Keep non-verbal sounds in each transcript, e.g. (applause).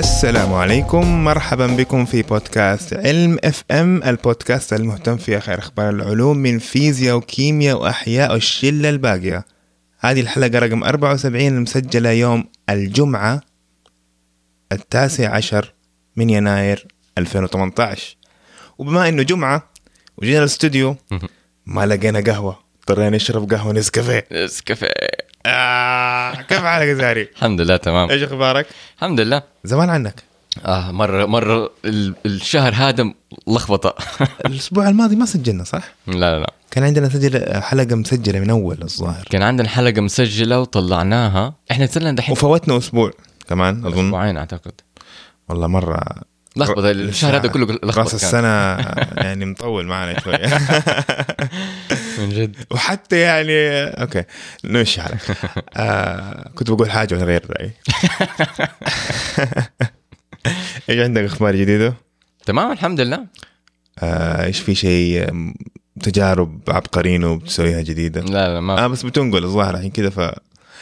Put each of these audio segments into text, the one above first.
السلام عليكم. مرحبا بكم في بودكاست علم FM البودكاست المهتم في آخر أخبار العلوم من فيزياء وكيمياء وأحياء والشله الباقية. هذه الحلقة رقم 74 المسجله يوم الجمعة التاسع عشر من يناير 2018 وبما إنه جمعة وجينا الاستوديو ما لقينا قهوة. اضطرينا نشرب قهوة نسكافيه. نسكافيه. آه كيف حالك يا زاري؟ الحمد لله تمام. إيش أخبارك؟ الحمد لله. زمان عنك. آه مرة مرة ال- الشهر هذا لخبطة. (laughs) الأسبوع الماضي ما سجلنا صح؟ لا لا لا. كان عندنا سجل حلقة مسجلة من أول الظاهر. كان عندنا حلقة مسجلة وطلعناها. إحنا صرنا دحين وفوتنا أسبوع كمان أظن. أسبوعين أعتقد. والله مرة لخبط الشهر هذا كله لخبط رأس. السنة يعني مطول معنا شوية (laughs) من جد وحتى يعني okay نمشي حالك آه كنت بقول حاجة وأنا غير رأيي (laughs) إيش عندك أخبار جديدة؟ تمام الحمد لله آه إيش في شيء تجارب عبقريين وبتسويها جديدة؟ لا لا ما آه بس بتنقل الظاهر الحين كذا ف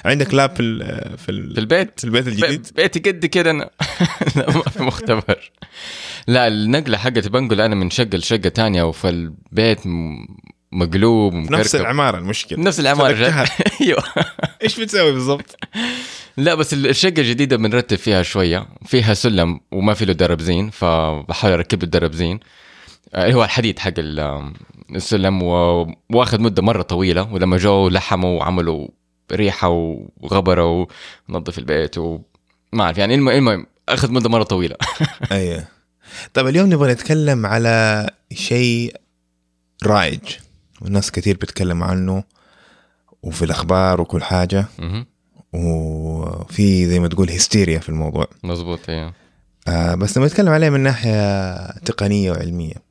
عندك lab في ال... في, ال... في البيت؟ في البيت الجديد؟ بي- بيتي قد كده أنا. (laughs) لا ما في مختبر. لا النقلة حقتي بنقل أنا من شقة لشقة تانية وفالبيت مقلوب نفس ومكركب العمارة المشكلة. نفس العمارة. (laughs) أيوه. إيش بتسوي بالضبط؟ لا بس الشقة الجديدة بنرتب فيها شوية. فيها سلم وما في له درب زين فبحاول أركب له درب زين. آه، اللي هو الحديد حق ال- السلم وآخذ مدة مرة طويلة ولما جو لحموا وعملوا ريحة وغبرة ونظف البيت وما أعرف يعني المهم أخذ مدة مرة طويلة. (laughs) أيوه. طيب اليوم نبغى نتكلم على شيء رائج. والناس كثير بتتكلم عنه وفي الأخبار وكل حاجة. وفي زي ما تقول هستيريا في الموضوع. مظبوط أيوه. آه بس نبغى نتكلم عليه من ناحية تقنية وعلمية.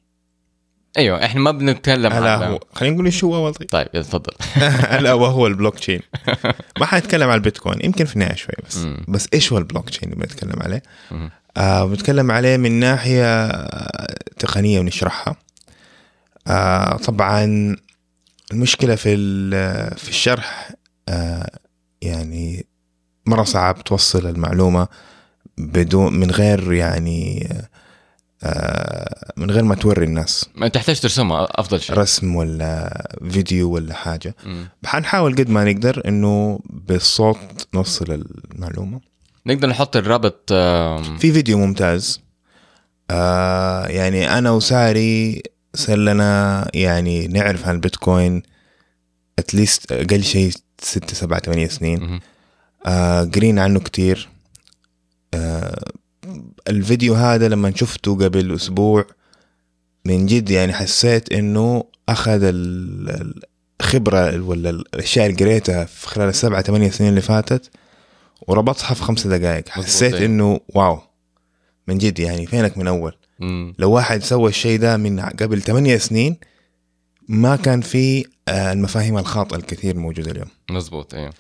أيوه إحنا ما بنتكلم الا عن هو. خلينا نقول إيش هو أول طيب؟ طيب تفضل. (laughs) الا وهو البلوك تشين (laughs) ما حنتكلم على البيتكوين يمكن في النهاية شوي بس. بس إيش هو البلوك تشين اللي بنتكلم عليه. آه بنتكلم عليه من ناحية تقنية ونشرحها آه طبعا المشكلة في في الشرح آه يعني مرة صعب توصل المعلومة بدون من غير يعني آه من غير ما توري الناس. ما تحتاج ترسمها أفضل شيء. رسم ولا فيديو ولا حاجة. حنحاول قد ما نقدر إنه بالصوت نوصل المعلومه نقدر نحط الرابط في فيديو ممتاز. آه يعني أنا وساري صار لنا يعني نعرف عن البيتكوين اتليست أقل شيء ستة سبعة ثمانية سنين. آه قرينا عنه كتير. آه الفيديو هذا لما شفته قبل أسبوع من جد يعني حسيت إنه أخذ ال- الخبرة ولا الأشياء اللي قريتها في خلال السبعة ثمانية سنين اللي فاتت وربطها في خمسة دقائق. حسيت أيوة. إنه wow من جد يعني فينك من أول؟ مم. لو واحد سوى الشيء ده من قبل ثمانية سنين ما كان في آه، المفاهيم الخاطئة الكثير موجودة اليوم. مظبوط أيوه.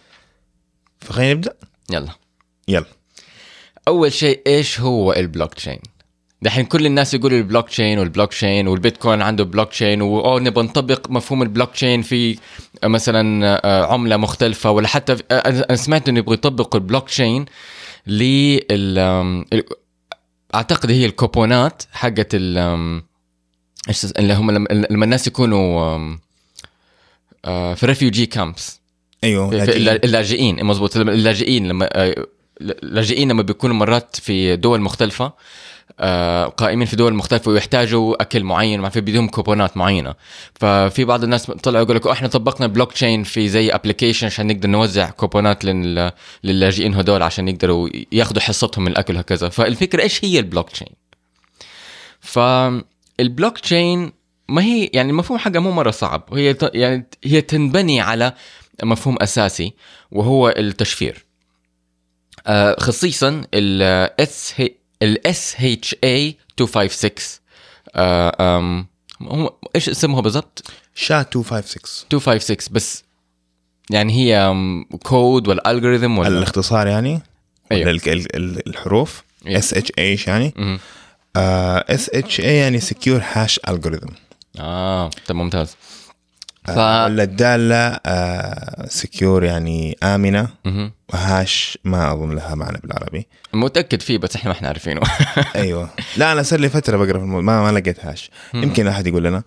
فخلينا نبدأ؟ يلا. يلا. أول شيء إيش هو البلوك تشين دحين كل الناس يقولوا ال blockchain وال blockchain والبيتكوين عنده blockchain wow نبغى نطبق مفهوم البلوك تشين في مثلا آه، عملة مختلفة ولا حتى آه، أنا سمعت إنه يبغوا يطبقوا البلوك تشين لل أعتقد هي الكوبونات حقت ال اللي هم لما الناس يكونوا آه، في refugee camps أيوه اللاجئين مظبوط. اللاجئين لما آه، اللاجئين لما بيكونوا مرات في دول مختلفة آه، قائمين في دول مختلفة ويحتاجوا أكل معين ما في بدهم كوبونات معينة. ففي بعض الناس طلعوا يقول لك إحنا طبقنا بلوك تشين في زي application عشان نقدر نوزع كوبونات لل- للاجئين هدول عشان يقدروا ياخذوا حصتهم من الأكل هكذا فالفكرة إيش هي ال blockchain فال blockchain ما هي يعني المفهوم حقها مو مرة صعب. هي يعني هي تنبني على مفهوم أساسي وهو التشفير. خصيصا ال اس ال اس اتش اي 256 آه، آم، هم إيش اسمها بالضبط؟ SHA 256 256 بس يعني هي كود ولا algorithm ولا الاختصار يعني أيوه. الحروف. SH إيش يعني. SHA يعني secure hash algorithm آه طب ممتاز ف... ولا الدالة secure يعني آمنة. و hash ما أظن لها معنى بالعربي. متأكد فيه بس إحنا ما إحنا عارفينه. (laughs) أيوه. لا أنا صار لي فترة بقرأ في الموضوع ما ما لقيت هاش. يمكن أحد يقول لنا.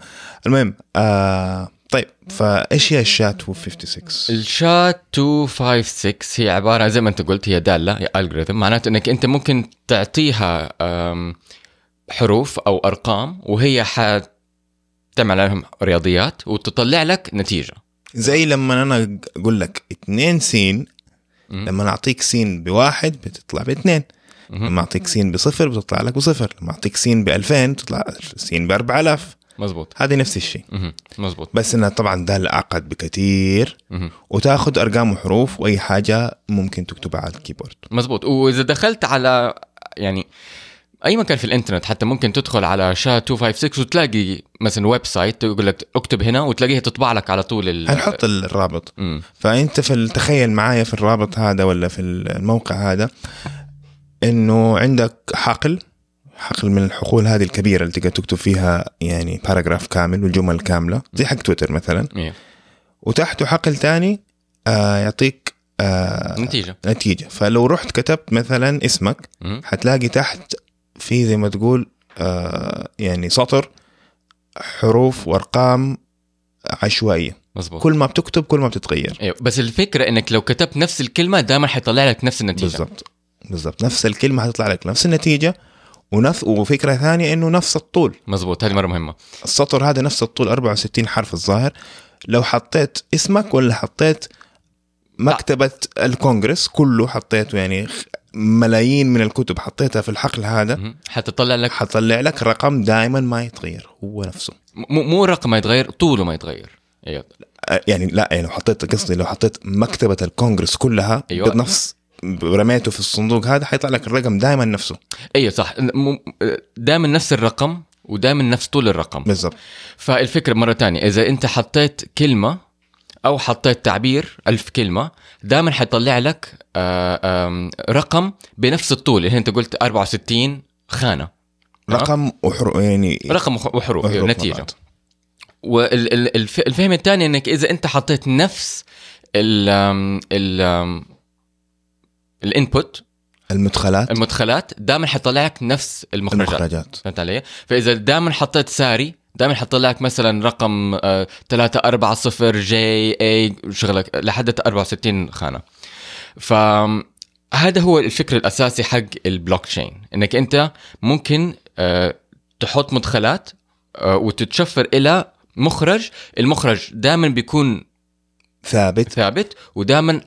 المهم آه طيب فإيش هي الشات 256 الشات 256 هي عبارة زي ما أنت قلت هي دالة هي الجوريثم معناته إنك أنت ممكن تعطيها حروف أو أرقام وهي حتعمل عليهم رياضيات وتطلع لك نتيجة. زي لما أنا أقول لك 2 سين. لما أعطيك سين بواحد بتطلع باثنين لما أعطيك سين بصفر بتطلع لك بصفر لما أعطيك سين ب 2000 تطلع سين ب 4000 مزبوط هذه نفس الشيء. مزبوط بس انها طبعا دالة اعقد بكثير. وتأخذ أرقام وحروف وأي حاجة ممكن تكتبها على ال keyboard. مزبوط وإذا دخلت على يعني أي مكان في الإنترنت حتى ممكن تدخل على SHA 256 وتلاقي مثلا website يقول لك اكتب هنا وتلاقيها تطبع لك على طول ال هنحط الرابط مم. فأنت في تخيل معايا في الرابط هذا ولا في الموقع هذا إنه عندك حقل حقل من الحقول هذه الكبيرة اللي تقدر تكتب فيها يعني باراجراف كامل والجمل كاملة زي حق تويتر مثلا إيه. وتحته حقل تاني آه يعطيك آه نتيجة نتيجة فلو رحت كتبت مثلا اسمك. حتلاقي تحت في زي ما تقول آه يعني سطر حروف وأرقام عشوائية. مزبوط كل ما بتكتب كل ما بتتغير. أيوه بس الفكرة إنك لو كتبت نفس الكلمة دائما حيطلع لك نفس النتيجة. بالضبط. بالضبط. نفس الكلمة حتطلع لك نفس النتيجة ونفس وفكرة ثانية إنه نفس الطول. مزبوط هذه مرة مهمة. السطر هذا نفس الطول 64 حرف الظاهر. لو حطيت اسمك ولا حطيت مكتبة الكونغرس كله حطيته يعني ملايين من الكتب حطيتها في الحقل هذا. حتطلع لك حطلع لك رقم دائما ما يتغير هو نفسه. مو مو رقم ما يتغير طوله ما يتغير. أيوه. أه، يعني لا يعني لو حطيت قصدي لو حطيت مكتبة الكونغرس كلها أيوة. بنفس رميته في الصندوق هذا حيطلع لك الرقم دائما نفسه. أيوه صح. دائما نفس الرقم ودائما نفس طول الرقم. بالضبط. فالفكرة مرة تانية إذا أنت حطيت كلمة أو حطيت تعبير ألف كلمة دائما حيطلع لك آه، رقم بنفس الطول اللي أنت قلت 64 خانة. رقم وحر يعني رقم وح- وحروف وحروف نتيجة. والفهم الثاني إنك إذا أنت حطيت نفس ال ال الإنبوت. المدخلات. المدخلات دائما حيطلع لك نفس المخرجات. المخرجات. فهمت علي؟ فإذا دائما حطيت ساري دائما حطلع لك مثلا رقم آه، 3 4 0 جي اي شغلك لحد 64 خانة. فهذا هو الفكر الأساسي حق البلوك تشين إنك أنت ممكن آه، تحط مدخلات آه، وتتشفر إلى مخرج. المخرج دائما بيكون ثابت. ثابت ودائما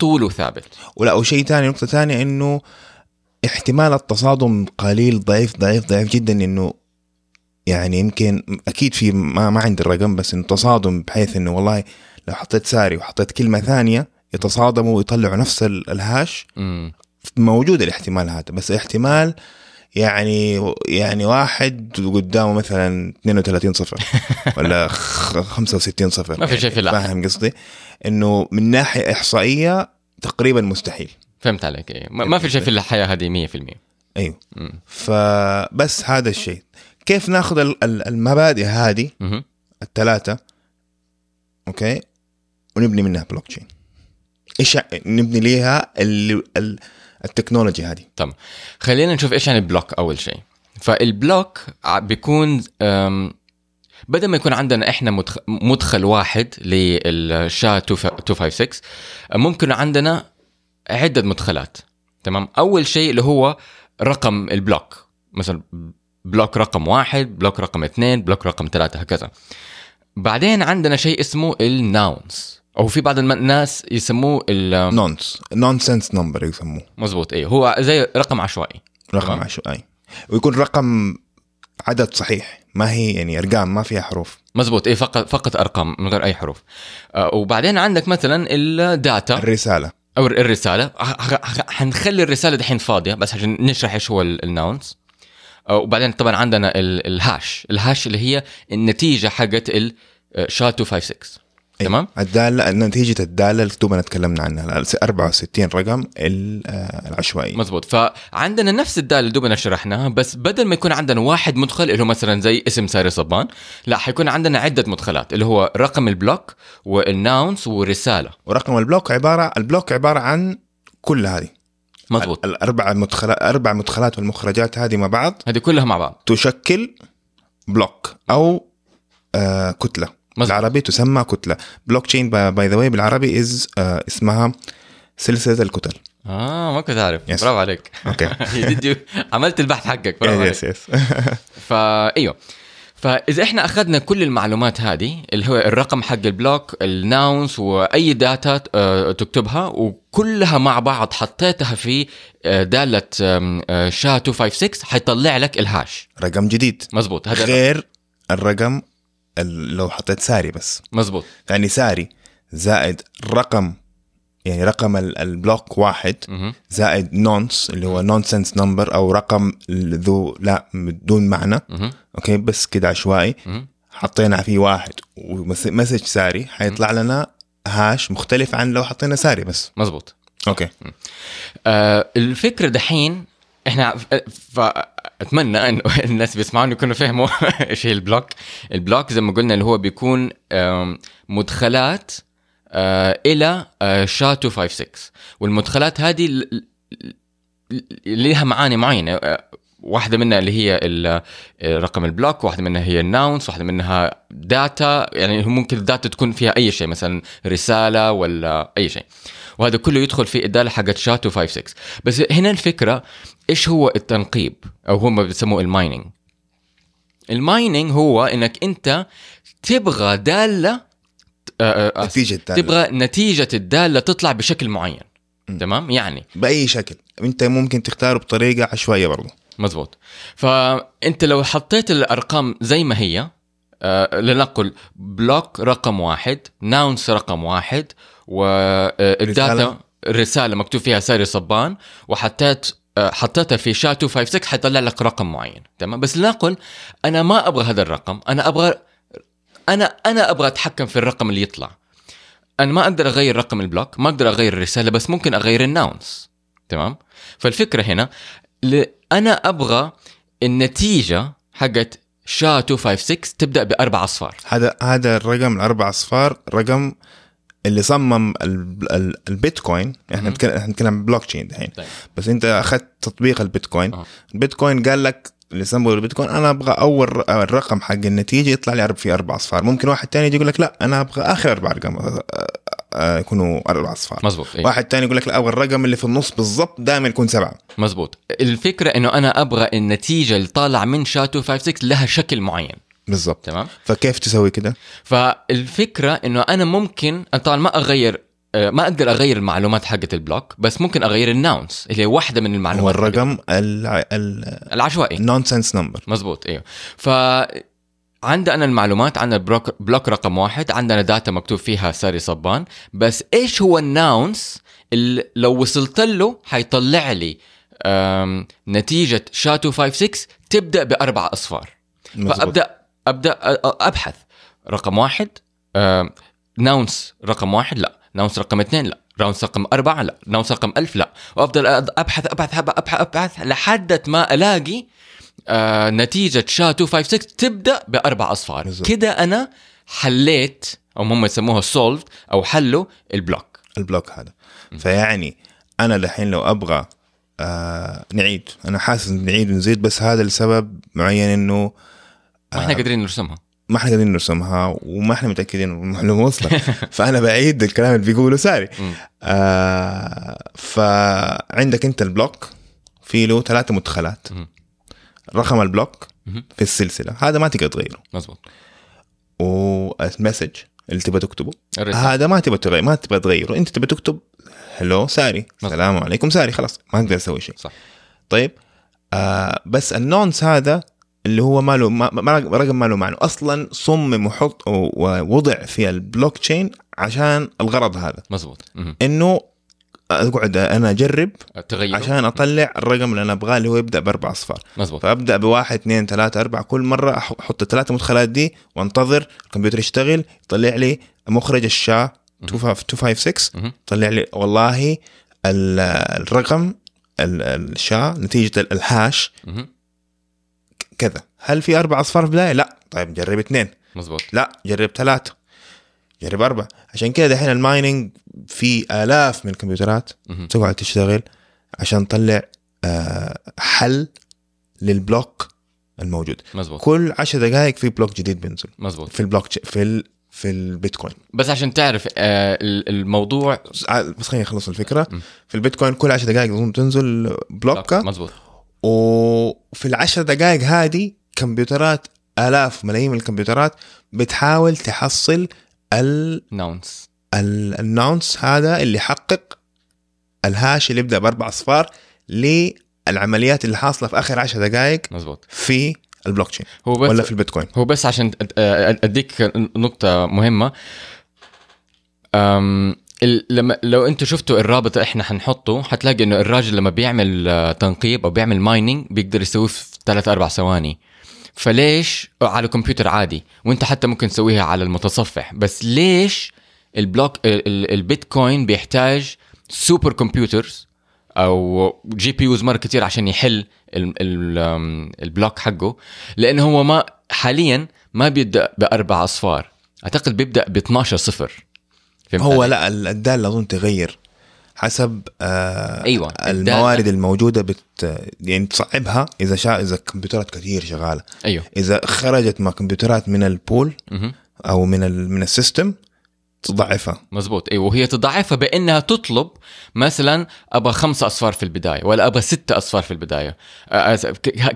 طوله ثابت. ولا وشيء ثاني نقطة ثانية إنه احتمال التصادم قليل ضعيف ضعيف ضعيف جدا إنه يعني يمكن أكيد في ما ما عندي الرقم بس إنه تصادم بحيث إنه والله لو حطيت ساري وحطيت كلمة ثانية يتصادموا ويطلعوا نفس ال- الهاش. موجود الاحتمال هذا بس احتمال يعني يعني واحد قدامه مثلا 32 صفر (laughs) ولا خ- 65 صفر ما في شيء في. فاهم قصدي؟ إنه من ناحية إحصائية تقريبا مستحيل فهمت عليك إيه. ما في شيء في الحياة هذه 100% أيوه. فبس هذا الشيء كيف ناخذ ال- ال- المبادئ هذه. الثلاثة okay ونبني منها بلوك تشين إيش نبني ليها ال- ال- ال technology هذه. تمام. خلينا نشوف إيش يعني block أول شيء. فال block بيكون بدل ما يكون عندنا إحنا مدخ- مدخل واحد لل SHA 256 ممكن عندنا عدة مدخلات. تمام؟ أول شيء اللي هو رقم ال block مثلا block رقم واحد block رقم اثنين block رقم ثلاثة هكذا. بعدين عندنا شيء اسمه ال nonce أو في بعض الناس يسموه ال- نونس نونسنس نمبر يسموه. مزبوط إيه. هو زي رقم عشوائي. رقم تمام. عشوائي. ويكون رقم عدد صحيح. ما هي يعني أرقام ما فيها حروف. مزبوط إيه فقط فقط أرقام من غير أي حروف. آه وبعدين عندك مثلا ال data الرسالة. أو الرسالة. حنخلي الرسالة دحين فاضية بس عشان نشرح إيش هو ال- الناونز وبعدين طبعا عندنا ال- الهاش الهاش اللي هي النتيجة حقت الشا 256 أي. تمام؟ الدالة نتيجة الدالة اللي دوبنا تكلمنا عنها ال 64 رقم آه، العشوائي. مزبوط فعندنا نفس الدالة اللي دوبنا شرحناها بس بدل ما يكون عندنا واحد مدخل اللي هو مثلا زي اسم ساري صبان لا حيكون عندنا عدة مدخلات اللي هو رقم البلوك وال nonce ورساله ورقم ال block عبارة ال block عبارة عن كل هذه. مزبوط ال- الاربع مدخلات أربع مدخلات والمخرجات هذه مع بعض هذه كلها مع بعض. تشكل block أو آه كتلة. مزبوط. بالعربي تسمى كتلة. blockchain by the way بالعربي is آه اسمها سلسلة الكتل. آه ما كنت عارف Yes. برافو عليك. (laughs) okay جدي عملت البحث حقك. برافو عليك. yes yes فايوه فإذا إحنا أخذنا كل المعلومات هذه اللي هو الرقم حق ال block ال nonce وأي data آه، تكتبها وكلها مع بعض حطيتها في آه، دالة آه، SHA 256 حيطلع لك ال hash. رقم جديد. مزبوط هذا غير الرقم ال- لو حطيت ساري بس. مزبوط يعني ساري زائد رقم يعني رقم ال- ال block واحد. زائد nonce اللي هو nonsense number أو رقم ذو لا بدون معنى. okay بس كده عشوائي. حطينا فيه واحد. و message ساري. حيطلع لنا hash مختلف عن لو حطينا ساري بس. مزبوط okay. آه الفكرة دحين إحنا فاتمنى انه (laughs) الناس بيسمعوني يكونوا فهموا (laughs) إيش هي ال block. ال block زي ما قلنا اللي هو بيكون مدخلات إلى آه SHA 256 والمدخلات هذه لها معاني معينة. آه، واحدة منها اللي هي آه، رقم ال block واحدة منها هي ال nonce واحدة منها data يعني ممكن ال data تكون فيها أي شيء مثلا رسالة ولا أي شيء. وهذا كله يدخل في الداله حقت SHA 256 بس هنا الفكرة إيش هو التنقيب؟ أو هم بيسموه ال mining ال mining هو إنك أنت تبغى دالة آه، آه، نتيجة الدالة. تبغى نتيجة الدالة تطلع بشكل معين. تمام؟ يعني بأي شكل. أنت ممكن تختاره بطريقة عشوائية برضه مزبوط فأنت لو حطيت الأرقام زي ما هي آه لنقل block رقم واحد nonce رقم واحد وال data رسالة. الرساله مكتوب فيها ساري صبان وحطيت آه، حطيتها في SHA 256 حيطلع لك رقم معين. تمام؟ بس لنقل أنا ما أبغى هذا الرقم أنا أبغى أنا أنا أبغى أتحكم في الرقم اللي يطلع. أنا ما أقدر أغير رقم ال block ما أقدر أغير الرسالة بس ممكن أغير ال nonce. تمام؟ فالفكرة هنا ل- أنا أبغى النتيجة حقت SHA 256 تبدأ بأربع أصفار. هذا هذا الرقم الأربع أصفار رقم اللي صمم ال- ال- البيتكوين. إحنا. نتكلم إحنا نتكلم بلوك تشين دحين. طيب. بس أنت أخذت تطبيق البيتكوين. البيتكوين قال لك اللي صمموا البيتكوين أنا أبغى أول الرقم حق النتيجة يطلع لي في أربع أصفار. ممكن واحد تاني يجي يقول لك لا أنا أبغى آخر أربع ارقام آه، آه، يكونوا أربع أصفار. مزبوط إيه. واحد تاني يقول لك لا أبغى الرقم اللي في النص بالضبط دائما يكون سبعة. مزبوط الفكرة إنه أنا أبغى النتيجة اللي طالعة من SHA 256 لها شكل معين. بالضبط. تمام؟ فكيف تسوي كده؟ فالفكرة إنه أنا ممكن طبعا ما أغير ما أقدر أغير المعلومات حقت ال block بس ممكن أغير ال nonce اللي هي واحدة من هو المعلومات الرقم العشوائي. ال nonsense number مزبوط إيوه. ف عندنا المعلومات عندنا block, block رقم واحد عندنا data مكتوب فيها ساري صبان بس إيش هو ال nonce اللي لو وصلت له حيطلع لي نتيجة SHA 256 تبدأ بأربع أصفار. فأبدأ أبدأ أبحث. رقم واحد nonce رقم واحد لا. nonce رقم اثنين لا nonce رقم أربعة لا nonce رقم ألف لا. وأفضل أبحث أبحث أبحث أبحث, أبحث لحد ما ألاقي آه نتيجة SHA 256 تبدأ بأربع أصفار. كده أنا حليت أو هم يسموها solved أو حلوا ال block. ال block هذا. فيعني أنا الحين لو أبغى آه نعيد. أنا حاسس نعيد ونزيد بس هذا لسبب معين إنه ما إحنا قادرين نرسمها. ما إحنا قادرين نرسمها وما إحنا متأكدين المعلومة وصلت (laughs) فأنا بعيد الكلام اللي بيقوله ساري. آه فعندك أنت ال block في له ثلاثة مدخلات. رقم ال block. في السلسلة. هذا ما تقدر تغيره. مزبوط وال message اللي تبغى تكتبه. الرسالة. هذا ما تبغى تغير ما تبغى تغيره. أنت تبغى تكتب hello ساري. مظبوط. السلام عليكم ساري. خلاص ما تقدر تسوي شيء. صح. طيب آه بس ال nonce هذا اللي هو ما له ما رقم ما له معنى. أصلا صمم وحط ووضع في البلوك تشين عشان الغرض هذا. مزبوط. إنه أقعد أنا أجرب تغير عشان أطلع الرقم اللي أنا أبغاه اللي هو يبدأ بأربع أصفار. مزبوط. فأبدأ بواحد اثنين ثلاثة أربعة. كل أح- أحط الثلاثة مدخلات دي وأنتظر الكمبيوتر يشتغل يطلع لي مخرج الشا 256 مهم. طلع لي والله ال- الرقم ال- الشا نتيجة الهاش. كذا. هل في أربع أصفار في البداية؟ لا. طيب جرب اثنين. مزبوط لا جرب ثلاثة. جرب أربعة. عشان كذا دحين ال mining في آلاف من الكمبيوترات. تقعد تشتغل عشان تطلع آه، حل لل block الموجود. مزبوط كل 10 دقائق في block جديد بينزل. مزبوط في ال block في ال في البيتكوين. بس عشان تعرف آه ال- الموضوع بس خليني أخلص الفكرة. م. في البيتكوين كل 10 دقائق تنزل بلوكة. مزبوط وفي العشر دقائق هذه كمبيوترات آلاف ملايين من الكمبيوترات بتحاول تحصل ال nonce ال- ال nonce هذا اللي يحقق ال hash اللي يبدأ بأربع أصفار للعمليات اللي حاصلة في آخر عشر دقائق مزبوط في البلوك تشين هو بس ولا في البيتكوين. هو بس عشان أديك أم ال- لما لو أنتوا شفتوا الرابط إحنا حنحطه حتلاقي انه الراجل لما بيعمل آه، تنقيب أو بيعمل mining بيقدر يسويه في 3 4 ثواني. فليش؟ على كمبيوتر عادي وانت حتى ممكن تسويها على المتصفح. بس ليش ال block ال- ال- البيتكوين بيحتاج super computers أو GPUs مرة كتير عشان يحل ال block حقه؟ لأنه هو ما حاليا ما بيبدأ بأربع أصفار. أعتقد بيبدأ ب 12 صفر. هو؟ لا ال- الداله أظن تغير حسب آه أيوة،. الموارد الموجودة بت يعني تصعبها إذا شاء إذا كمبيوترات كثير شغالة. أيوه. إذا خرجت مع كمبيوترات من ال pool. أو من ال من السيستم تضعفها. مزبوط أيوه وهي تضاعفها بأنها تطلب مثلا أبغى خمسة أصفار في البداية ولا أبغى ستة أصفار في البداية. آه، آه،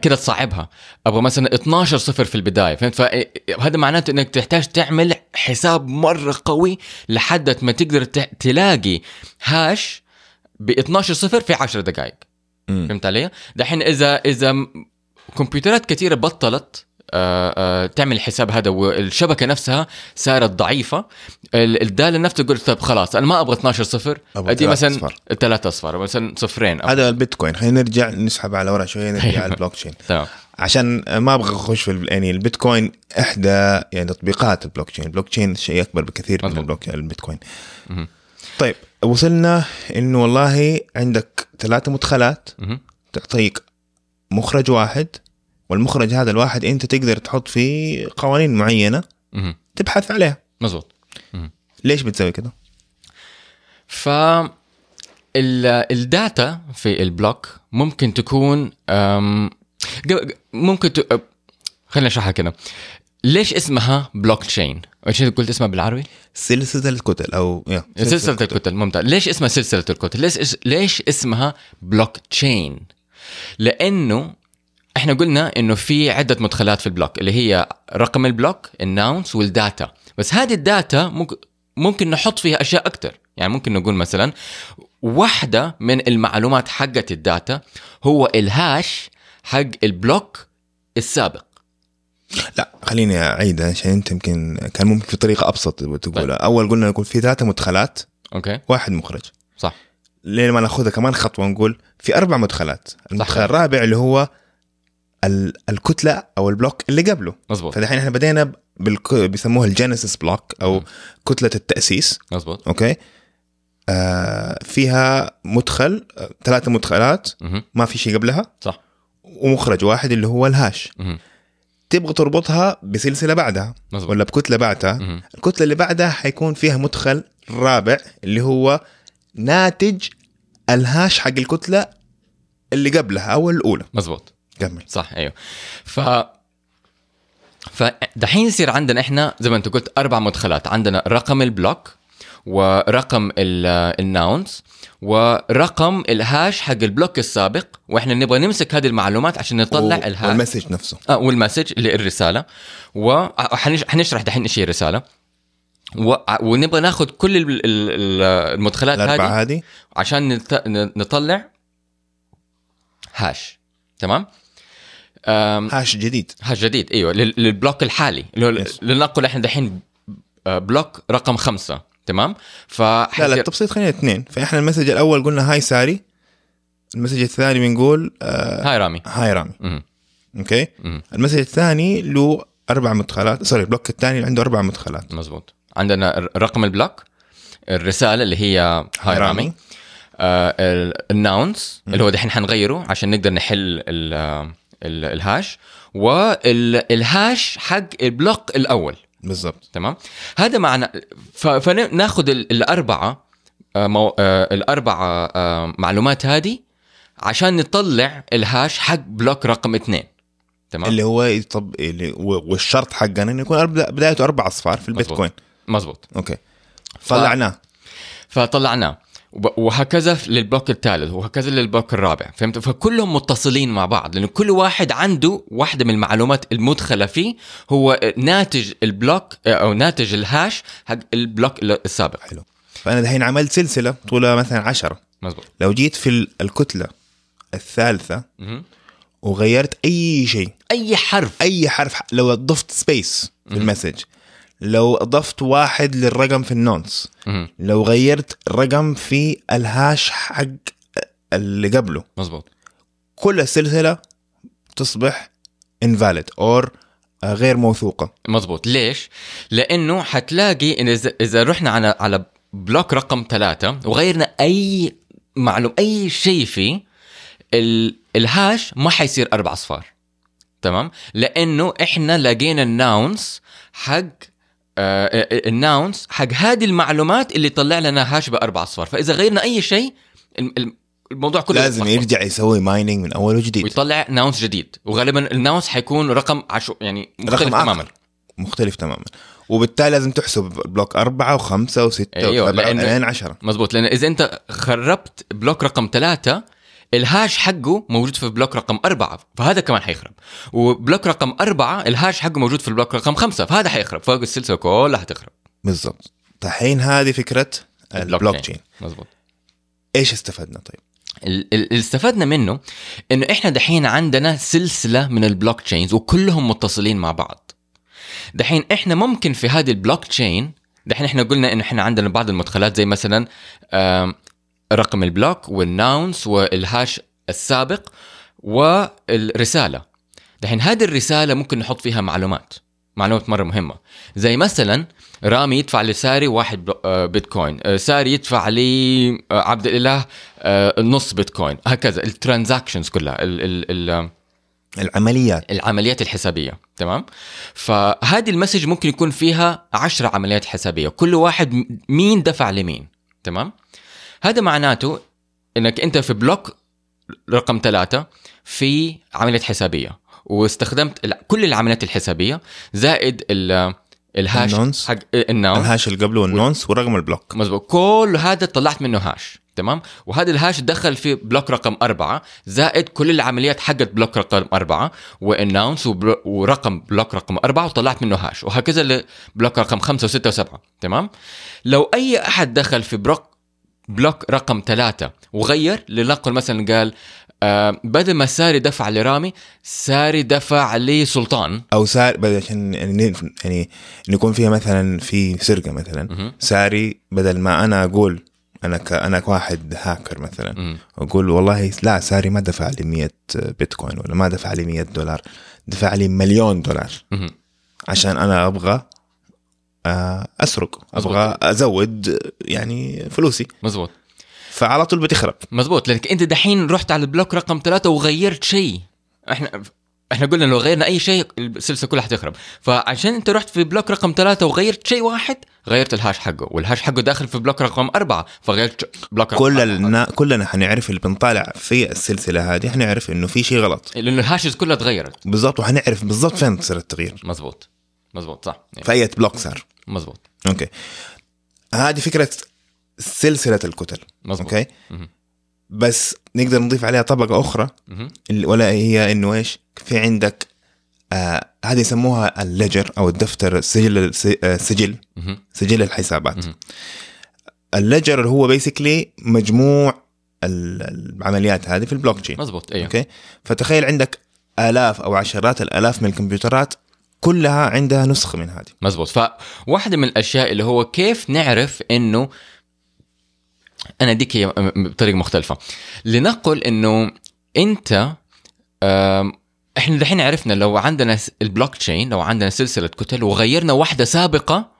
كده تصعبها. أبغى مثلا 12 صفر في البداية فهمت؟ فهذا معناته إنك تحتاج تعمل حساب مرة قوي لحد ما تقدر تلاقي هاش ب 12 صفر في 10 دقائق. فهمت علي؟ دحين إذا إذا كمبيوترات كثيره بطلت آه، آه، تعمل الحساب هذا والشبكة نفسها صارت ضعيفة ال- الدالة نفسها تقول طيب خلاص أنا ما أبغى 12 صفر أدي مثلا. ثلاث اصفار مثلا صفرين هذا البيتكوين خلينا نرجع نسحب على ورا شوية نرجع (laughs) على البلوك تشين عشان ما أبغى أخش في يعني البيتكوين إحدى يعني تطبيقات ال blockchain ال blockchain شيء أكبر بكثير من. ال block البيتكوين. طيب وصلنا إنه والله عندك ثلاثة مدخلات. تعطيك مخرج واحد والمخرج هذا الواحد أنت تقدر تحط فيه قوانين معينة مهم. تبحث عليها مزبوط ليش بتسوي كده؟ ف ال- ال data في ال block ممكن تكون ممكن ت... أ- خلينا نشرحها كده. ليش اسمها بلوك تشين؟ إيش قلت اسمها بالعربي؟ سلسلة الكتل أو يا سلسلة الكتل. ممتاز. ليش اسمها سلسلة الكتل؟ ليش اس... ليش اسمها بلوك تشين لأنه إحنا قلنا إنه في عدة مدخلات في ال block اللي هي رقم ال block ال nonce وال data. بس هذه ال data ممكن ممكن نحط فيها أشياء أكثر يعني ممكن نقول مثلا واحدة من المعلومات حقت ال data هو ال hash حق ال block السابق. لا خليني اعيدها عشان أنت يمكن كان ممكن في طريقة أبسط تقولها. طيب. أول قلنا يكون في ثلاثة مدخلات okay. واحد مخرج. صح. ليه ما نأخذها كمان خطوة نقول في أربع مدخلات. المدخل صح. الرابع اللي هو ال- الكتلة أو ال block اللي قبله. مزبوط فدحين إحنا بدينا بالك... بيسموها ال genesis block أو مم. كتلة التأسيس. مزبوط okay. آه فيها مدخل آه، ثلاثة مدخلات. مهم. ما في شيء قبلها. صح. ومخرج واحد اللي هو ال hash. تبغى تربطها بسلسلة بعدها مزبوط ولا بكتلة بعدها؟ مهم. الكتلة اللي بعدها حيكون فيها مدخل رابع اللي هو ناتج ال hash حق الكتلة اللي قبلها أو الأولى. مزبوط كمل. صح أيوه. ف فدحين يصير عندنا إحنا زي ما أنت قلت أربع مدخلات. عندنا رقم ال block ورقم ال- ال nonce ورقم ال hash حق ال block السابق وإحنا نبغى نمسك هذه المعلومات عشان نطلع و- ال hash. وال message نفسه. آه وال message اللي الرساله وحنشرح دحين إيش هي الرسالة. و... ونبغى ناخذ كل ال- ال- ال- المدخلات هذه هذه. عشان نت... نطلع hash. تمام. hash جديد. hash جديد إيوه لل... لل block الحالي. لنقل إحنا دحين آه، block رقم خمسة. تمام؟ ف لا لا التبسيط خلينا اثنين. فإحنا ال message الأول قلنا hi ساري ال message الثاني بنقول آه hi رامي. hi رامي. مهم. okay؟ مهم. ال message الثاني له أربع مدخلات sorry ال block الثاني عنده أربع مدخلات. مزبوط. عندنا رقم ال block الرسالة اللي هي hi رامي. رامي. آه ال nonce اللي هو دحين حنغيره عشان نقدر نحل ال ال ال hash وال hash حق ال block الأول. بالضبط. تمام؟ هذا معنى ف- فناخذ ال- الأربعة آه، مو... آه، الأربعة آه، معلومات هذه عشان نطلع ال hash حق block رقم اثنين. تمام؟ اللي هو يطب اللي والشرط حقنا إنه يكون بدايته أربع أصفار في البيتكوين. مزبوط okay. طلعناه. فطلعناه. وب- وهكذا لل block الثالث وهكذا لل block الرابع فهمت؟ فكلهم متصلين مع بعض لأنه كل واحد عنده واحدة من المعلومات المدخلة فيه هو ناتج ال block أو ناتج ال hash حق ال block السابق. حلو. فأنا دحين عملت سلسلة طولها مثلا عشرة. مزبوط لو جيت في ال- الكتلة الثالثة مهم. وغيرت أي شيء أي حرف. أي حرف لو ضفت space في ال message لو أضفت واحد للرقم في ال nonce. لو غيرت رقم في ال hash حق اللي قبله مزبوط كل السلسلة تصبح invalid or غير موثوقة مزبوط ليش؟ لأنه حتلاقي إن اذا رحنا على على block رقم ثلاثة وغيرنا أي معلوم أي شيء فيه ال... ال hash ما حيصير أربع أصفار تمام؟ لأنه إحنا لقينا ال nonce حق آه ال nonce حق هذه المعلومات اللي طلع لنا hash باربع أصفار. فإذا غيرنا أي شيء الم- الم- الموضوع كله لازم يتلخبط. يرجع يسوي mining من أول وجديد. ويطلع nonce جديد. وغالبا ال nonce حيكون رقم عشو يعني مختلف رقم آخر. تماما. مختلف تماما. وبالتالي لازم تحسب block أربعة وخمسة وستة أيوة، وسبعة لأن- عشرة. مزبوط لأن إذا أنت خربت block رقم ثلاثة ال hash حقه موجود في block رقم أربعة فهذا كمان حيخرب. و block رقم أربعة ال hash حقه موجود في ال block رقم خمسة فهذا حيخرب. فوق السلسلة كلها حتخرب. بالضبط. دحين هذه فكرة البلوك تشين مزبوط إيش استفدنا طيب؟ ال- ال- اللي استفدنا منه إنه إحنا دحين عندنا سلسلة من ال blockchains وكلهم متصلين مع بعض. دحين إحنا ممكن في هذه البلوك تشين دحين إحنا قلنا إنه إحنا عندنا بعض المدخلات زي مثلا رقم ال block وال nonce وال hash السابق والرسالة. دحين هذه الرسالة ممكن نحط فيها معلومات معلومات مرة مهمة. زي مثلا رامي يدفع لساري واحد آه، بيتكوين آه، ساري يدفع لي آه، عبد الإله نص بيتكوين. هكذا ال transactions كلها ال ال ال العمليات. العمليات الحسابية تمام؟ فهذه ال message ممكن يكون فيها عشرة عمليات حسابية كل واحد مين دفع لمين تمام؟ هذا معناته إنك أنت في block رقم ثلاثة في عملية حسابية. واستخدمت كل العمليات الحسابية زائد ال- ال hash ال nonce. حق ال nonce. ال hash اللي قبله وال nonce ورقم ال block. مزبوط كل هذا طلعت منه hash تمام؟ وهذا ال hash دخل في block رقم أربعة زائد كل العمليات حقت block رقم أربعة وال nonce وبل- ورقم block رقم أربعة وطلعت منه hash. وهكذا ل block رقم خمسة وستة وسبعة تمام؟ لو أي أحد دخل في block block رقم ثلاثة وغير لنقل مثلا قال آه بدل ما ساري دفع لرامي ساري دفع لسلطان أو سار بدل عشان يعني يعني إن يكون فيها مثلا في سرقة مثلا مهم. ساري بدل ما أنا أقول أنا ك أنا كواحد هاكر مثلا مهم. أقول والله لا ساري ما دفع لي 100 بيتكوين ولا ما دفع لي 100 دولار دفع لي مليون دولار مهم. عشان أنا أبغى أسرق أبغى أزود يعني فلوسي. مزبوط فعلى طول بتخرب. مزبوط لأنك أنت دحين رحت على ال block رقم ثلاثة وغيرت شيء. إحنا إحنا قلنا لو غيرنا أي شيء السلسلة كلها حتخرب. فعشان أنت رحت في block رقم ثلاثة وغيرت شيء واحد غيرت ال hash حقه وال hash حقه داخل في block رقم أربعة فغيرت block رقم كل أربعة. النا... كلنا حنعرف اللي بنطالع في السلسلة هذه حنعرف إنه في شيء غلط. لأنه ال hashes كلها تغيرت. بالضبط وحنعرف بالضبط فين تصير التغيير. مزبوط مزبوط صح. في أي block صار. مزبوط okay. هذه فكرة سلسلة الكتل. مزبوط okay. بس نقدر نضيف عليها طبقة أخرى. اللي- ولا هي إنه إيش؟ في عندك آه هذه يسموها ال ledger أو الدفتر الس- آه، سجل. سجل الحسابات. ال ledger اللي هو basically مجموع ال- العمليات هذه في البلوك تشين مزبوط أيوه okay؟ فتخيل عندك آلاف أو عشرات الآلاف من الكمبيوترات كلها عندها نسخة من هذه. مزبوط. فواحدة من الأشياء اللي هو كيف نعرف إنه أنا أديك هي بطريقة مختلفة. لنقل إنه أنت آم، إحنا دحين عرفنا لو عندنا البلوك تشين لو عندنا سلسلة كتل وغيرنا واحدة سابقة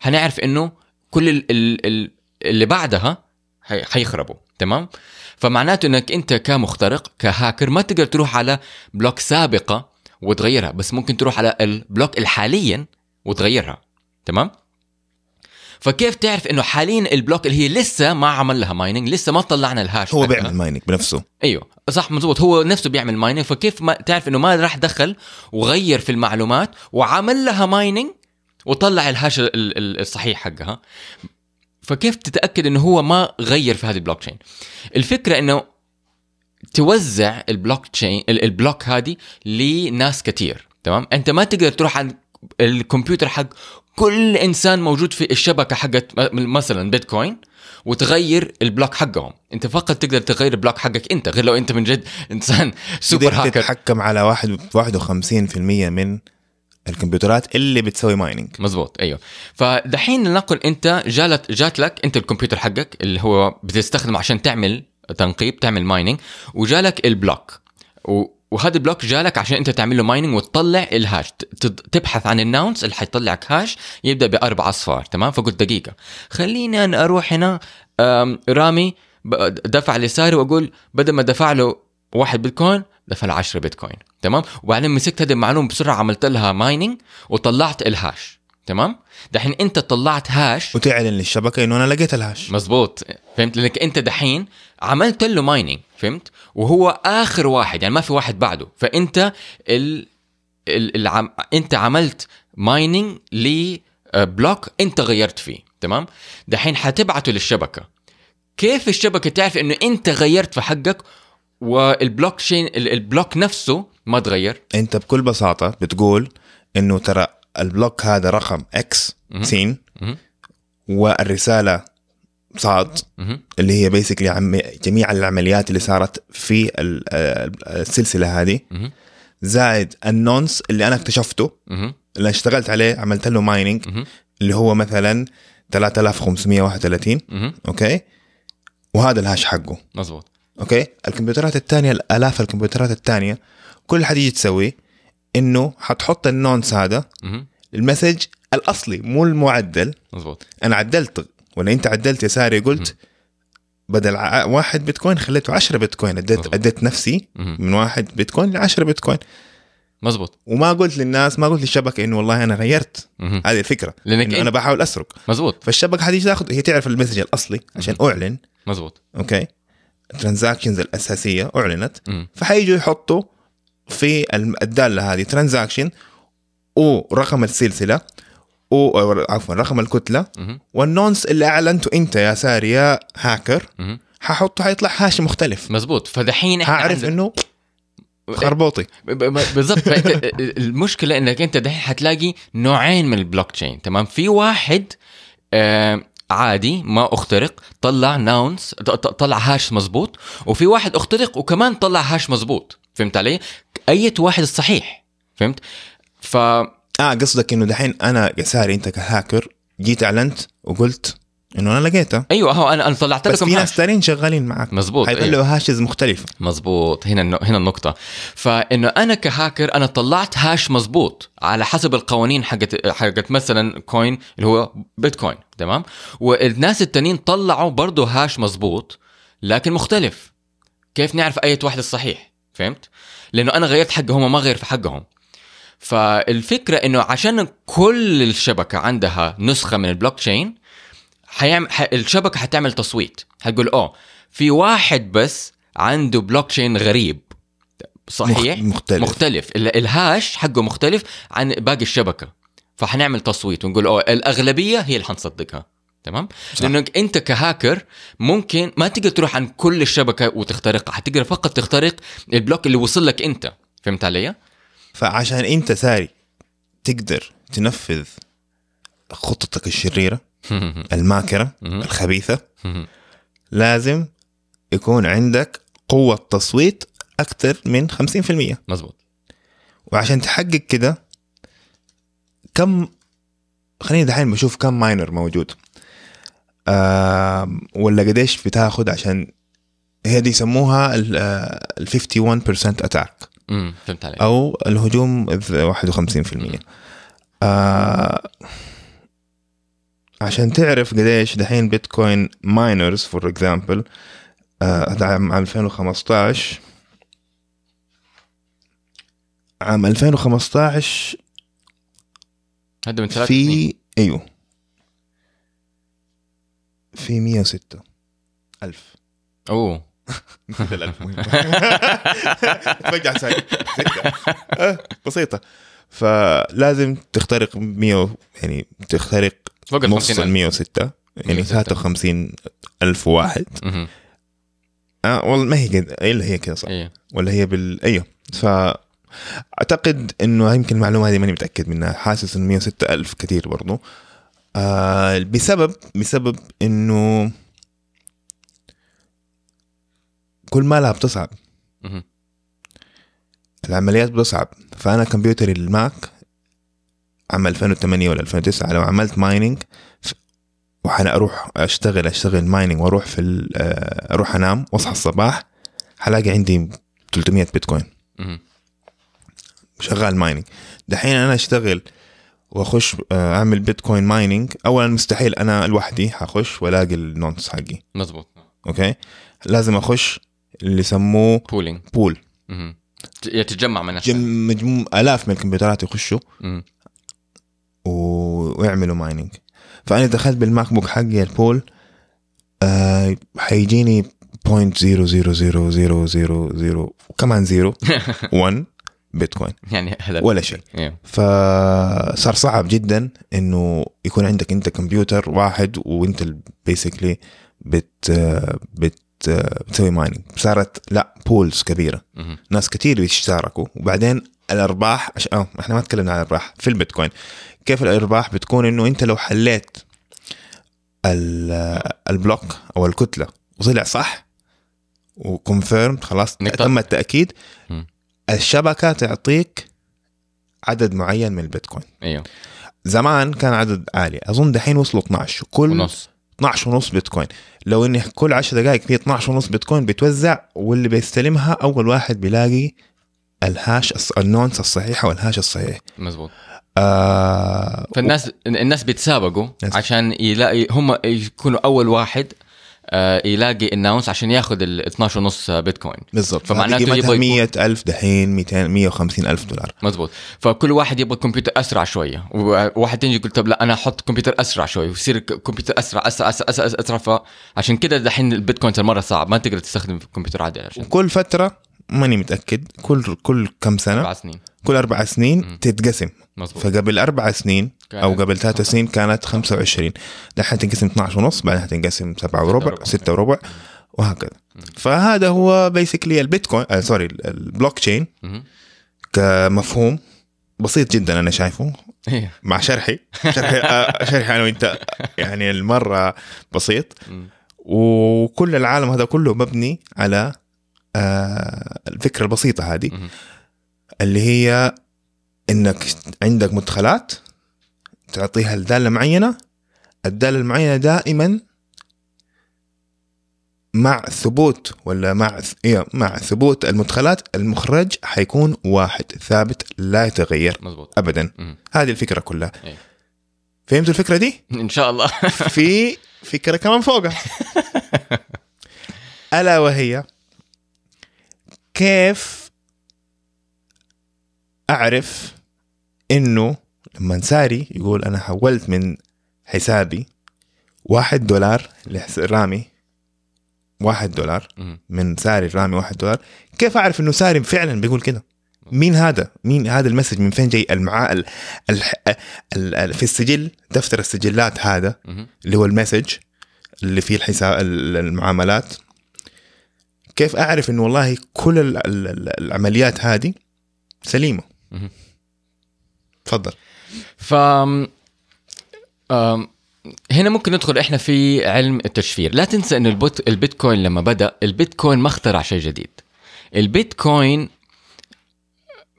حنعرف إنه كل ال ال ال اللي بعدها حي- حيخربوا تمام؟ فمعناته إنك أنت كمخترق كهاكر ما تقدر تروح على block سابقة وتغيرها بس ممكن تروح على ال block الحالية وتغيرها تمام؟ فكيف تعرف إنه حاليا ال block اللي هي لسه ما عمل لها mining لسه ما طلعنا ال hash هو. بيعمل mining بنفسه. أيوه صح مزبوط هو نفسه بيعمل mining فكيف ما تعرف إنه ما راح دخل وغير في المعلومات وعمل لها mining وطلع ال hash ال- ال- الصحيح حقها؟ فكيف تتأكد إنه هو ما غير في هذه البلوك تشين الفكرة إنه توزع البلوك تشين ال- ال block هذه لناس كتير تمام؟ أنت ما تقدر تروح على الكمبيوتر حق كل إنسان موجود في الشبكة حقت مثلا بيتكوين وتغير ال block حقهم. أنت فقط تقدر تغير ال block حقك أنت غير لو أنت من جد إنسان (laughs) super hacker. تتحكم على واحد 51% من الكمبيوترات اللي بتسوي mining مزبوط أيوه. فدحين لنقل أنت جالت جات لك أنت الكمبيوتر حقك اللي هو بتستخدمه عشان تعمل تنقيب تعمل mining وجالك ال block. وهذا ال block جالك عشان أنت تعمل له mining وتطلع ال hash تبحث عن ال nonce اللي حيطلعك hash يبدأ بأربع أصفار تمام؟ فقلت دقيقة. خليني أنا أروح هنا رامي دفع لساري وأقول بدل ما دفع له واحد بيتكوين دفع له 10 بيتكوين تمام؟ وبعدين مسكت هذه المعلومة بسرعة عملت لها mining وطلعت ال hash تمام؟ دحين أنت طلعت hash وتعلن للشبكة إنه أنا لقيت ال hash مزبوط. فهمت؟ لأنك أنت دحين عملت له mining فهمت؟ وهو آخر واحد يعني ما في واحد بعده. فأنت ال... ال... العم... أنت عملت mining ل block أنت غيرت فيه تمام؟ دحين حتبعته للشبكة. كيف الشبكة تعرف إنه أنت غيرت في حقك والبلوك تشين ال- ال block نفسه ما تغير؟ أنت بكل بساطة بتقول إنه ترى ال block هذا رقم X. سين. والرسالة صاد. اللي هي basically جميع العمليات اللي صارت في ال- السلسلة هذه. زائد ال nonce اللي أنا اكتشفته. اللي اشتغلت عليه عملت له mining. اللي هو مثلا 3531 مهم. okay وهذا ال hash حقه مزبوط okay الكمبيوترات الثانية الآلاف الكمبيوترات الثانية كل حتيجي تسوي إنه حتحط ال nonce هذا. ال message الأصلي مو المعدل مزبوط أنا عدلت ولا انت عدلت يا ساري قلت بدل واحد بيتكوين خليته 10 بيتكوين. اديت. اديت نفسي. من واحد بيتكوين ل 10 بيتكوين. مزبوط وما قلت للناس ما قلت للشبكة إنه والله أنا غيرت. هذه الفكرة. لأنك انت أنا بحاول أسرق. مزبوط فالشبكة حتيجي تاخذ؟ هي تعرف المسج الأصلي عشان أعلن. مزبوط okay؟ ال transactions الأساسية أعلنت. فحيجوا يحطوا في الدالة هذه. transaction ورقم السلسلة. و عفوا رقم الكتلة. وال nonce اللي أعلنته أنت يا ساري يا هاكر. ححطه حيطلع hash مختلف. مزبوط. فدحين إحنا عندنا- إنه خربوطي. ب- ب- بالضبط. (laughs) المشكلة إنك أنت دحين حتلاقي نوعين من البلوك تشين تمام؟ في واحد آه عادي ما أخترق طلع nonce طلع hash مزبوط وفي واحد أخترق وكمان طلع hash مزبوط. فهمت علي؟ اية واحد الصحيح. فهمت؟ ف آه قصدك إنه دحين أنا ساري أنت كهاكر جيت أعلنت وقلت إنه أنا لقيتها أيوه هو أنا أنا طلعت بس لكم في hash ناس ثانيين شغالين معك مزبوط أيوة. حيطلعوا hashes مختلفة. مزبوط. هنا هنا النقطة. فإنه أنا كهاكر أنا طلعت hash مزبوط على حسب القوانين حقت حقت مثلا coin اللي هو بيتكوين تمام؟ والناس التانيين طلعوا برضه hash مزبوط لكن مختلف. كيف نعرف أي واحد الصحيح؟ فهمت؟ لأنه أنا غيرت حقه هم ما غير في حقهم. فالفكرة إنه عشان كل الشبكة عندها نسخة من البلوك تشين حيعمل ح... الشبكة حتعمل تصويت. حتقول أوه في واحد بس عنده بلوك تشين غريب. صحيح؟ مخ- مختلف. مختلف. ال- ال hash حقه مختلف عن باقي الشبكة. فحنعمل تصويت ونقول أوه الأغلبية هي اللي حنصدقها. تمام؟ صح. لأنك أنت كهاكر ممكن ما تقدر تروح عن كل الشبكة وتخترقها. حتقدر فقط تخترق البلوك اللي وصل لك أنت. فهمت علي؟ فعشان انت ساري تقدر تنفذ خطتك الشريرة (laughs) الماكرة. الخبيثة لازم يكون عندك قوة تصويت أكثر من 50% مزبوط وعشان تحقق كده كم خليني دحين بشوف كم miner موجود. آه ولا قديش بتاخد عشان هي دي يسموها ال آه، ال 51% attack امم فهمت علي أو الهجوم الذ- 51% آه عشان تعرف قديش دحين بيتكوين miners for example هذا عام 2015 عام 2015 هذا من ثلاث في أيوه. في 106 ألف. أوه. ترجع ستة آه، بسيطة. فلازم تخترق 100 يعني تخترق فوق ال نص 50 ال 106 يعني 106. 53 ألف واحد. آه والله ما هي قد إلا هي كذا صح. إيه. ولا هي بال أيوه. ف اعتقد إنه يمكن المعلومة هذه ماني متأكد منها. حاسس انه 106 ألف كثير برضو. آه بسبب بسبب إنه كل ما لها بتصعب. العمليات بتصعب. فأنا كمبيوتري الماك عام 2008 ولا 2009 لو عملت mining وحنا أروح أشتغل أشتغل mining وأروح في آه، أروح أنام وأصحى الصباح حلاقي عندي 300 بيتكوين. شغال mining دحين أنا أشتغل وأخش آه، أعمل بيتكوين mining اولا مستحيل أنا لوحدي حخش وألاقي ال nonce حقي. مزبوط okay؟ لازم أخش اللي يسموه pooling pool مهم. ت- تتجمع من جم- مجموع آلاف من الكمبيوترات يخشوا. و- ويعملوا mining فأنا دخلت بالماك بوك حقي ال pool آه حيجيني 0.00000 وكمان zero 1 بيتكوين يعني هذا ولا شيء. فصار صعب جدا إنه يكون عندك أنت كمبيوتر واحد وأنت basically بت بت بتسوي mining صارت لا pools كبيرة. مهم. ناس كتير يشتركوا وبعدين الأرباح عش... آه إحنا ما تكلمنا عن الأرباح. في البيتكوين. كيف الأرباح بتكون؟ إنه أنت لو حليت ال- ال block أو الكتلة وطلع صح و confirm خلاص. تم التأكيد مم. الشبكة تعطيك عدد معين من البيتكوين. أيوه. زمان كان عدد عالي. أظن دحين وصلوا 12 كل ونص. 12 ونص بيتكوين. لو إني كل 10 دقائق في 12 ونص بيتكوين بيتوزع واللي بيستلمها أول واحد بيلاقي ال hash ال nonce الصحيحة وال hash الصحيح. مزبوط. آه فالناس الناس بيتسابقوا. عشان يلاقي هم يكونوا أول واحد يلاقي ال nonce عشان ياخذ ال 12 ونص بيتكوين. بالضبط. فمعناته يبغى قيمتها يكون- 100 ألف دحين 200 150 ألف دولار. مزبوط فكل واحد يبغى كمبيوتر أسرع شوية. وواحد تاني يقول طب لا أنا أحط كمبيوتر أسرع شوي. ويصير كمبيوتر أسرع أسرع أسرع أسرع, أسرع, أسرع فعشان كده دحين البيتكوين صار مرة صعب. ما تقدر تستخدم كمبيوتر عادي عشان وكل فترة ماني متأكد. كل كل كم سنة؟ أربع سنين. كل أربع سنين تتقسم. مزبوط فقبل أربع سنين أو قبل ثلاث سنين كانت 25 دحين تنقسم 12 ونص بعدين حتنقسم 7 وربع وربع. 6 وربع وهكذا. فهذا هو basically البيتكوين آه sorry ال blockchain. كمفهوم بسيط جدا أنا شايفه. إيه. مع شرحي. شرحي آه، شرحي أنا وأنت يعني المرة بسيط. وكل العالم هذا كله مبني على آه الفكرة البسيطة هذه. اللي هي إنك عندك مدخلات تعطيها الداله معينة الدالة المعينة دائما مع ثبوت ولا مع إيه مع ثبوت المدخلات المخرج حيكون واحد ثابت لا يتغير مزبوط ابدا مهم. هذه الفكرة كلها إيه. فهمتوا الفكرة دي (laughs) إن شاء الله في فكرة كمان فوقها (laughs) ألا وهي كيف أعرف إنه لما ساري يقول أنا حولت من حسابي واحد دولار لحس- رامي واحد دولار. من ساري رامي واحد دولار كيف أعرف إنه ساري فعلا بيقول كده؟ مين هذا؟ مين هذا ال message؟ من فين جاي؟ المعا ال... ال... ال... ال... في السجل دفتر السجلات هذا. اللي هو ال message اللي فيه الحساب ال- المعاملات. كيف أعرف إنه والله كل ال... ال... ال- العمليات هذه سليمة. تفضل. ف هنا ممكن ندخل إحنا في علم التشفير. لا تنسى إنه البوت البيتكوين لما بدأ البيتكوين ما اخترع شيء جديد. البيتكوين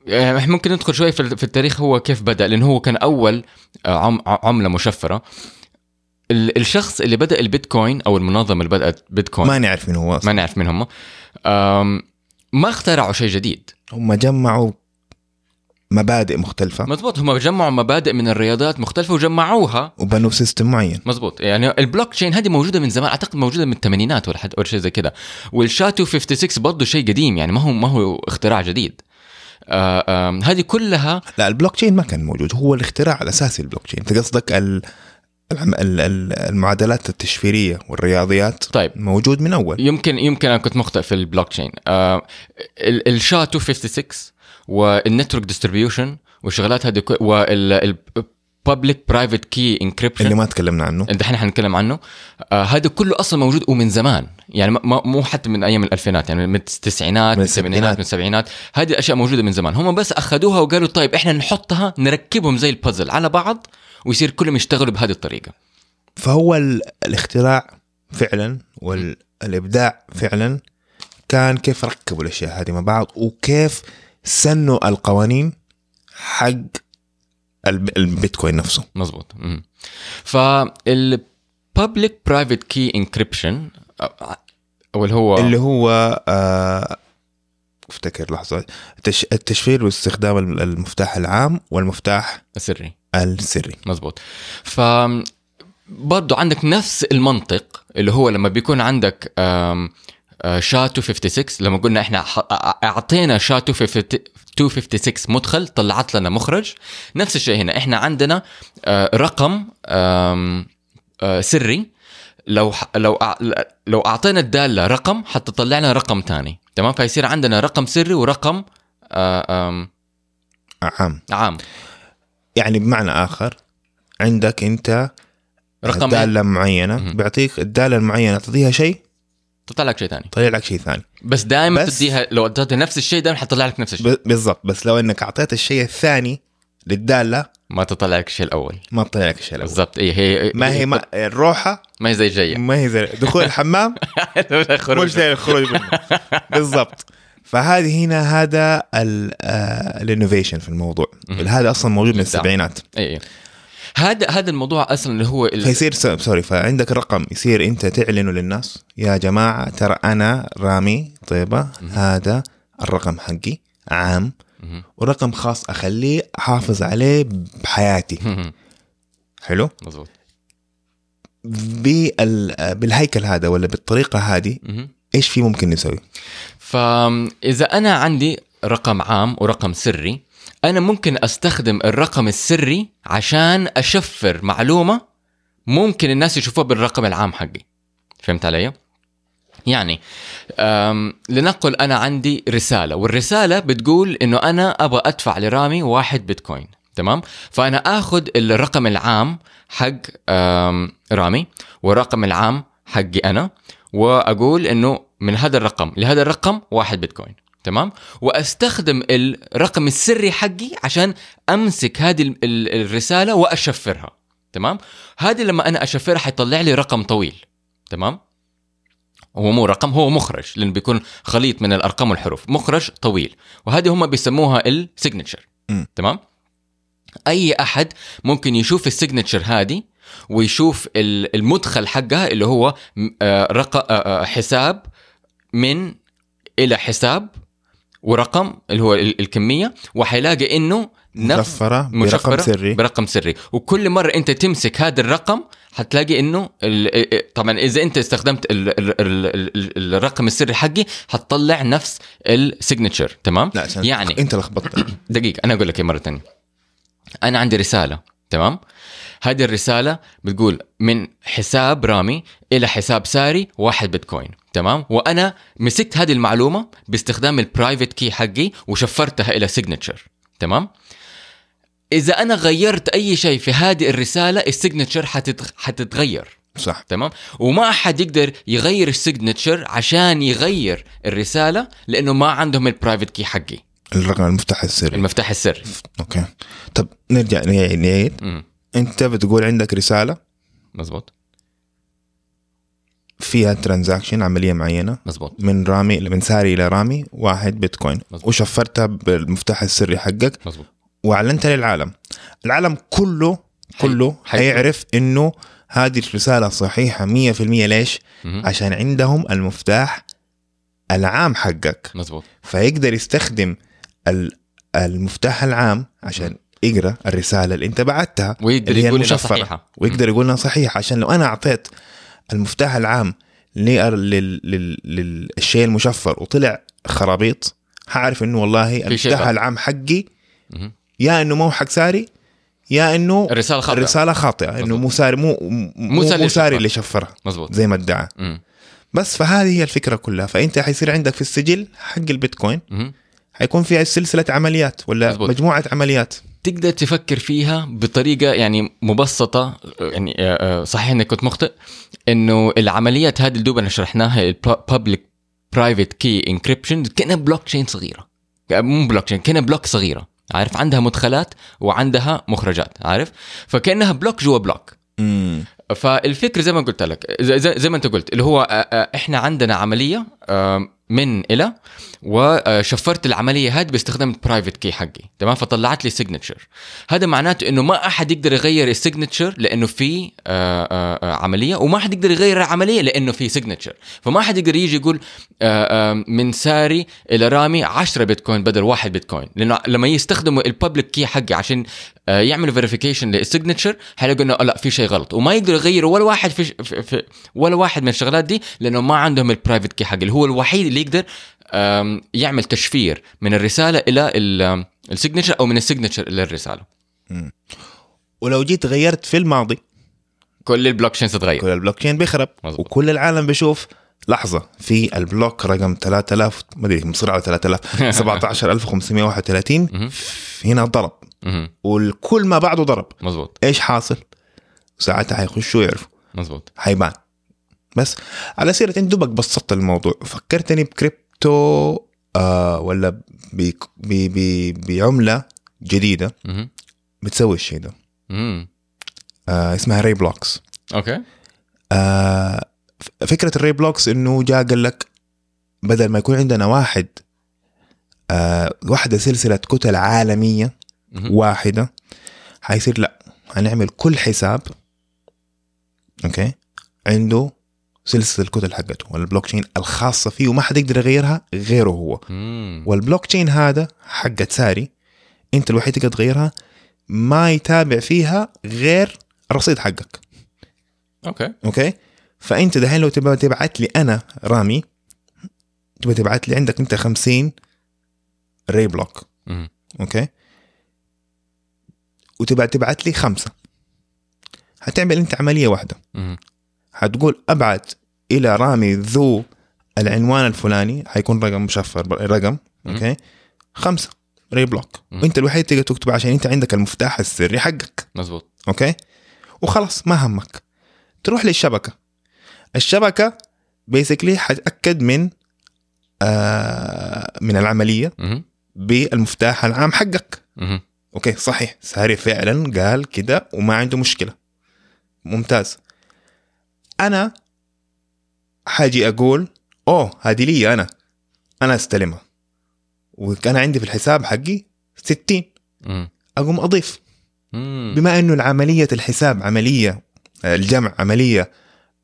إحنا ممكن ندخل شوي في التاريخ هو كيف بدأ لأنه هو كان أول آه، عم عملة مشفرة. الشخص اللي بدأ البيتكوين أو المنظمة اللي بدأت بيتكوين. ما نعرف مين هو ما أصلاً. نعرف مين هم ما اخترعوا شيء جديد. هم جمعوا مبادئ مختلفة. مزبوط هم جمعوا مبادئ من الرياضيات مختلفة وجمعوها. وبنوا system معين. مزبوط يعني البلوك تشين هذه موجودة من زمان أعتقد موجودة من الثمانينات ولا حد شيء زي كده وال SHA 256 برضه شيء قديم يعني ما هو ما هو اختراع جديد. هذه كلها لا البلوك تشين ما كان موجود هو الاختراع الأساسي البلوك تشين أنت قصدك ال- المعادلات التشفيرية والرياضيات طيب. موجود من أول. يمكن يمكن أنا كنت مخطئ في البلوك تشين آه ال- ال SHA 256 وال network distribution والشغلات هذه كل- وال ال public private key encryption اللي ما تكلمنا عنه. دحين حنتكلم عنه. آه هذا كله أصلا موجود ومن زمان. يعني ما- مو حتى من أيام الألفينات يعني من التسعينات من الثمانينات من السبعينات. هذه الاشياء موجودة من زمان. هم بس أخذوها وقالوا طيب إحنا نحطها نركبهم زي البازل على بعض ويصير كلهم يشتغلوا بهذه الطريقة. فهو ال- الاختراع فعلا والإبداع فعلا كان كيف ركبوا الأشياء هذه مع بعض وكيف سنوا القوانين حق الب- البيتكوين نفسه. مزبوط مم. فال public private key encryption أو اللي هو اللي هو آه أفتكر لحظة التش... التشفير واستخدام ال- المفتاح العام والمفتاح السري. السري. مزبوط ف برضو عندك نفس المنطق اللي هو لما بيكون عندك آه، SHA 256 لما قلنا إحنا أعطينا شا 256 مدخل طلعت لنا مخرج. نفس الشيء هنا إحنا عندنا آه، رقم آه، سري. لو لو لو أعطينا الدالة رقم حتطلع لنا رقم ثاني تمام؟ فيصير عندنا رقم سري ورقم عام. عام. يعني بمعنى آخر عندك أنت رقم دالة معينة مهم. بيعطيك الدالة المعينة تعطيها شيء؟ تطلع لك شيء ثاني. طلع لك شيء ثاني. بس دائما تديها لو اديتها نفس الشيء دائما حتطلع لك نفس الشيء. بالضبط. بس لو إنك أعطيت الشيء الثاني للدالة ما تطلع لك الشيء الأول. ما تطلع لك الشيء الأول. بالضبط. اي هي ما هي ما الروحة ما هي زي الجايه ما هي زي دخول الحمام؟ (laughs) مش زي الخروج منه بالضبط. فهذه هنا هذا ال innovation في الموضوع. هذا أصلا موجود من الإبداع. السبعينات اي هذا هذا الموضوع أصلا اللي هو ال... فيصير sorry فعندك الرقم يصير أنت تعلنه للناس يا جماعة ترى أنا رامي طيبة هذا الرقم حقي عام. ورقم خاص أخليه أحافظ عليه بحياتي. حلو مظبوط بال- بالهيكل هذا ولا بالطريقة هذه. إيش في ممكن نسوي فإذا أنا عندي رقم عام ورقم سري أنا ممكن أستخدم الرقم السري عشان أشفر معلومة ممكن الناس يشوفوها بالرقم العام حقي. فهمت علي؟ يعني لنقل أنا عندي رسالة والرسالة بتقول إنه أنا أبغى أدفع لرامي واحد بيتكوين تمام؟ فأنا آخذ الرقم العام حق رامي والرقم العام حقي أنا وأقول إنه من هذا الرقم لهذا الرقم واحد بيتكوين تمام؟ وأستخدم الرقم السري حقي عشان أمسك هذه ال- ال- الرسالة وأشفرها تمام؟ هذه لما أنا أشفرها حيطلع لي رقم طويل تمام؟ هو مو رقم هو مخرج لأنه بيكون خليط من الأرقام والحروف مخرج طويل وهذه هم بيسموها ال signature. تمام؟ أي أحد ممكن يشوف ال signature هذه ويشوف ال- المدخل حقها اللي هو آه، رق... آه، آه، حساب من إلى حساب ورقم اللي هو ال- الكمية وحيلاقي إنه مشفرة برقم سري. برقم سري. وكل مرة أنت تمسك هذا الرقم حتلاقي إنه ال- طبعا إذا أنت استخدمت ال ال ال ال الرقم السري حقي حتطلع نفس ال signature تمام؟ لا يعني أنت لخبطت. (coughs) دقيقة أنا أقول لك إيه مرة ثانية أنا عندي رسالة تمام؟ هذه الرسالة بتقول من حساب رامي إلى حساب ساري واحد بيتكوين تمام؟ وأنا مسكت هذه المعلومة باستخدام ال private key حقي وشفرتها إلى signature تمام؟ إذا أنا غيرت أي شيء في هذه الرسالة ال signature حتتغ... حتتغير صح. تمام؟ وما أحد يقدر يغير ال signature عشان يغير الرسالة لأنه ما عندهم ال private key حقي. الرقم المفتاح السري. المفتاح السري. okay. طب نرجع نعيد انت بتقول عندك رسالة مزبوط. فيها transaction عملية معينة مزبوط. من رامي من ساري إلى رامي واحد بيتكوين. مظبوط. وشفرتها بالمفتاح السري حقك. مزبوط. واعلنتها للعالم. العالم كله كله حي- حيعرف إنه هذه الرسالة صحيحة 100% ليش؟ مهم. عشان عندهم المفتاح العام حقك. مزبوط. فيقدر يستخدم ال المفتاح العام عشان يقرا الرسالة اللي انت بعتها ويقدر اللي هي يقول المشفرة. صحيحة ويقدر يقول إنها صحيحة عشان لو أنا أعطيت المفتاح العام لل- لل- لل- للشيء المشفر وطلع خرابيط حعرف إنه والله المفتاح. العام حقي. يا إنه مو حق ساري يا إنه الرسالة خاطئة الرسالة خاطئة إنه. مو ساري مو مو, ساري مو ساري اللي شفرها مزبوط زي ما ادعى. بس فهذه هي الفكرة كلها فأنت حيصير عندك في السجل حق البيتكوين. حيكون فيها سلسلة عمليات ولا مظبوط. مجموعة عمليات تقدر تفكر فيها بطريقة يعني مبسطة يعني آه، آه، صحيح إنك كنت مخطئ إنه العمليات هذه اللي دوبنا شرحناها ال public private key encryption كأنها بلوك تشين صغيره مو بلوك تشين كأنها block صغيرة. عارف؟ عندها مدخلات وعندها مخرجات. عارف؟ فكأنها block جوا block امم فالفكرة زي ما قلت لك زي, زي, ما أنت قلت اللي هو آه، إحنا عندنا عملية من إلى وشفرت العملية هذه باستخدام ال private key حقي تمام؟ فطلعت لي signature هذا معناته إنه ما أحد يقدر يغير ال signature لأنه في آه، آه، آه، عملية وما حد يقدر يغير العملية لأنه في signature فما حد يقدر يجي يقول من ساري إلى رامي 10 بيتكوين بدل واحد بيتكوين. لأنه لما يستخدموا ال public key حقي عشان يعملوا verification لل signature حيلاقوا إنه لا في شيء غلط. وما يقدروا يغيروا ولا واحد في, في, في ولا واحد من الشغلات دي لأنه ما عندهم ال private key حقي اللي هو الوحيد اللي يقدر آم، يعمل تشفير من الرسالة إلى ال signature أو من ال signature إلى الرسالة. ولو جيت غيرت في الماضي كل البلوك تشين تتغير. كل البلوك تشين بيخرب مظبوط. وكل العالم بيشوف لحظة في ال block رقم 3000 ما أدري مصر على 3000 17531 (laughs) مهم. هنا ضرب. والكل ما بعده ضرب. مزبوط إيش حاصل؟ ساعتها حيخشوا يعرفوا. مزبوط حيبان. بس على سيرة انت دوبك بسطت الموضوع فكرتني بكريبتو آه ولا ب- ب- ب- بعملة جديدة مهم. بتسوي الشيء ده. آه اسمها RaiBlocks okay آه ف- فكرة ال RaiBlocks إنه جاء قال لك بدل ما يكون عندنا واحد آه واحدة سلسلة كتل عالمية مهم. واحدة حيصير لأ هنعمل كل حساب okay عنده سلسلة الكتل حقته والبلوك تشين الخاصة فيه وما حد يقدر يغيرها غيره هو. مم. والبلوك تشين هذا حقت ساري أنت الوحيد تقدر تغيرها ما يتابع فيها غير الرصيد حقك. okay. okay؟ فأنت دحين لو تبغى تبعت لي أنا رامي تبغى تبعت لي عندك أنت 50 RaiBlock. okay؟ وتبغى تبعت لي خمسة. هتعمل أنت عملية واحدة. مهم. حتقول أبعت إلى رامي ذو العنوان الفلاني حيكون رقم مشفر رقم. okay؟ خمسة RaiBlock. وانت الوحيد تقدر تكتب عشان أنت عندك المفتاح السري حقك. مزبوط okay؟ وخلاص ما همك. تروح للشبكة. الشبكة basically حتأكد من آه من العملية. بالمفتاح العام حقك. okay؟ صحيح. ساري فعلا قال كده وما عنده مشكلة. ممتاز. أنا حاجي أقول أوه هذه لي أنا أنا أستلمها وكان عندي في الحساب حقي 60 مهم. أقوم أضيف مم. بما إنه العملية الحساب عملية الجمع عملية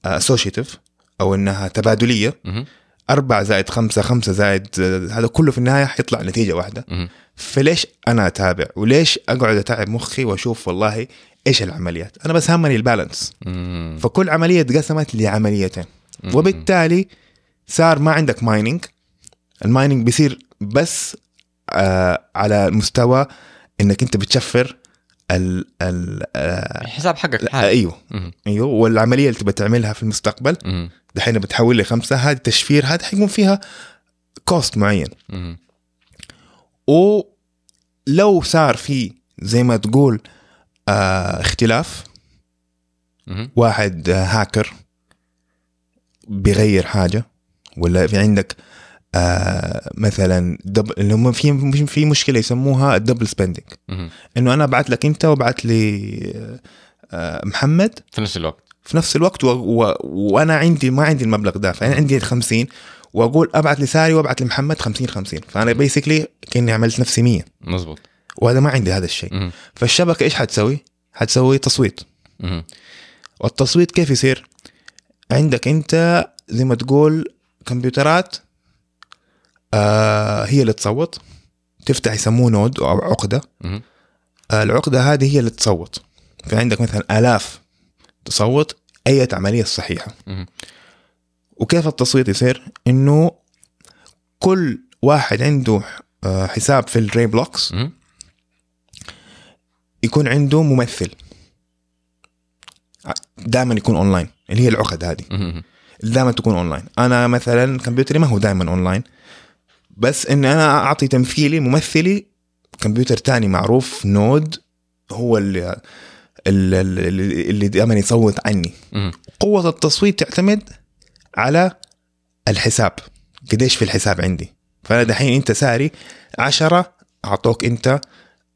اسوشيتيف أو إنها تبادلية مهم. أربعة زائد خمسة خمسة زائد آه، هذا كله في النهاية حيطلع نتيجة واحدة مهم. فليش أنا أتابع وليش أقعد أتعب مخي وأشوف والله إيش العمليات أنا بس همني البالانس. فكل عملية اتقسمت لعمليتين. وبالتالي صار ما عندك mining ال mining بيصير بس آه على مستوى إنك أنت بتشفر ال ال آه الحساب حقك لحالك. أيوه مهم. أيوه والعملية اللي تبى تعملها في المستقبل. دحين بتحول لي خمسة هذه تشفير هذا حيكون فيها cost معين مهم. ولو صار في زي ما تقول آه اختلاف مهم. واحد آه، هاكر بيغير حاجة ولا في عندك آه مثلا double اللي هم في في مشكلة يسموها ال double spending مهم. إنه أنا ابعت لك أنت وابعت لي آه، محمد في نفس الوقت في نفس الوقت و... و... وأنا عندي ما عندي المبلغ ده فأنا عندي 50 وأقول أبعت لساري وأبعت لمحمد 50 50 فأنا basically كأني عملت نفسي 100 مزبوط وهذا ما عندي هذا الشيء. فالشبكة إيش حتسوي؟ حتسوي تصويت مهم. والتصويت كيف يصير؟ عندك انت زي ما تقول كمبيوترات آه هي اللي تصوت تفتح يسموه نود أو عقدة. آه، العقدة هذه هي اللي تصوت في عندك مثلا آلاف تصوت أي عملية صحيحة. وكيف التصويت يصير إنه كل واحد عنده آه، حساب في ال RaiBlocks. يكون عنده ممثل دائما يكون أونلاين اللي هي العقد هذه. دائما تكون أونلاين. أنا مثلا كمبيوتري ما هو دائما أونلاين بس إن أنا أعطي تمثيلي ممثلي كمبيوتر تاني معروف node هو اللي اللي, اللي دائما يصوت عني. قوة التصويت تعتمد على الحساب. قديش في الحساب عندي. فأنا دحين أنت ساري عشرة أعطوك أنت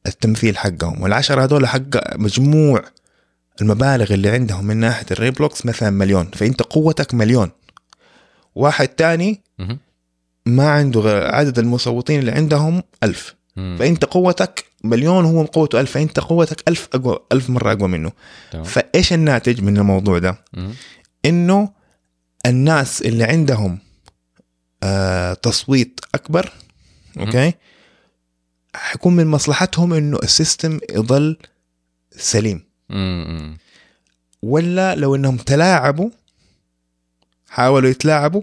التمثيل حقهم والعشرة هذول حق مجموع المبالغ اللي عندهم من ناحية الريبلوكس مثلا مليون فأنت قوتك مليون واحد تاني. ما عنده عدد المصوتين اللي عندهم ألف. فأنت قوتك مليون وهو قوته ألف فأنت قوتك ألف أقوى ألف مرة أقوى منه. فإيش الناتج من الموضوع ده. إنه الناس اللي عندهم آه تصويت أكبر okay حيكون من مصلحتهم إنه ال system يضل سليم ولا لو إنهم تلاعبوا حاولوا يتلاعبوا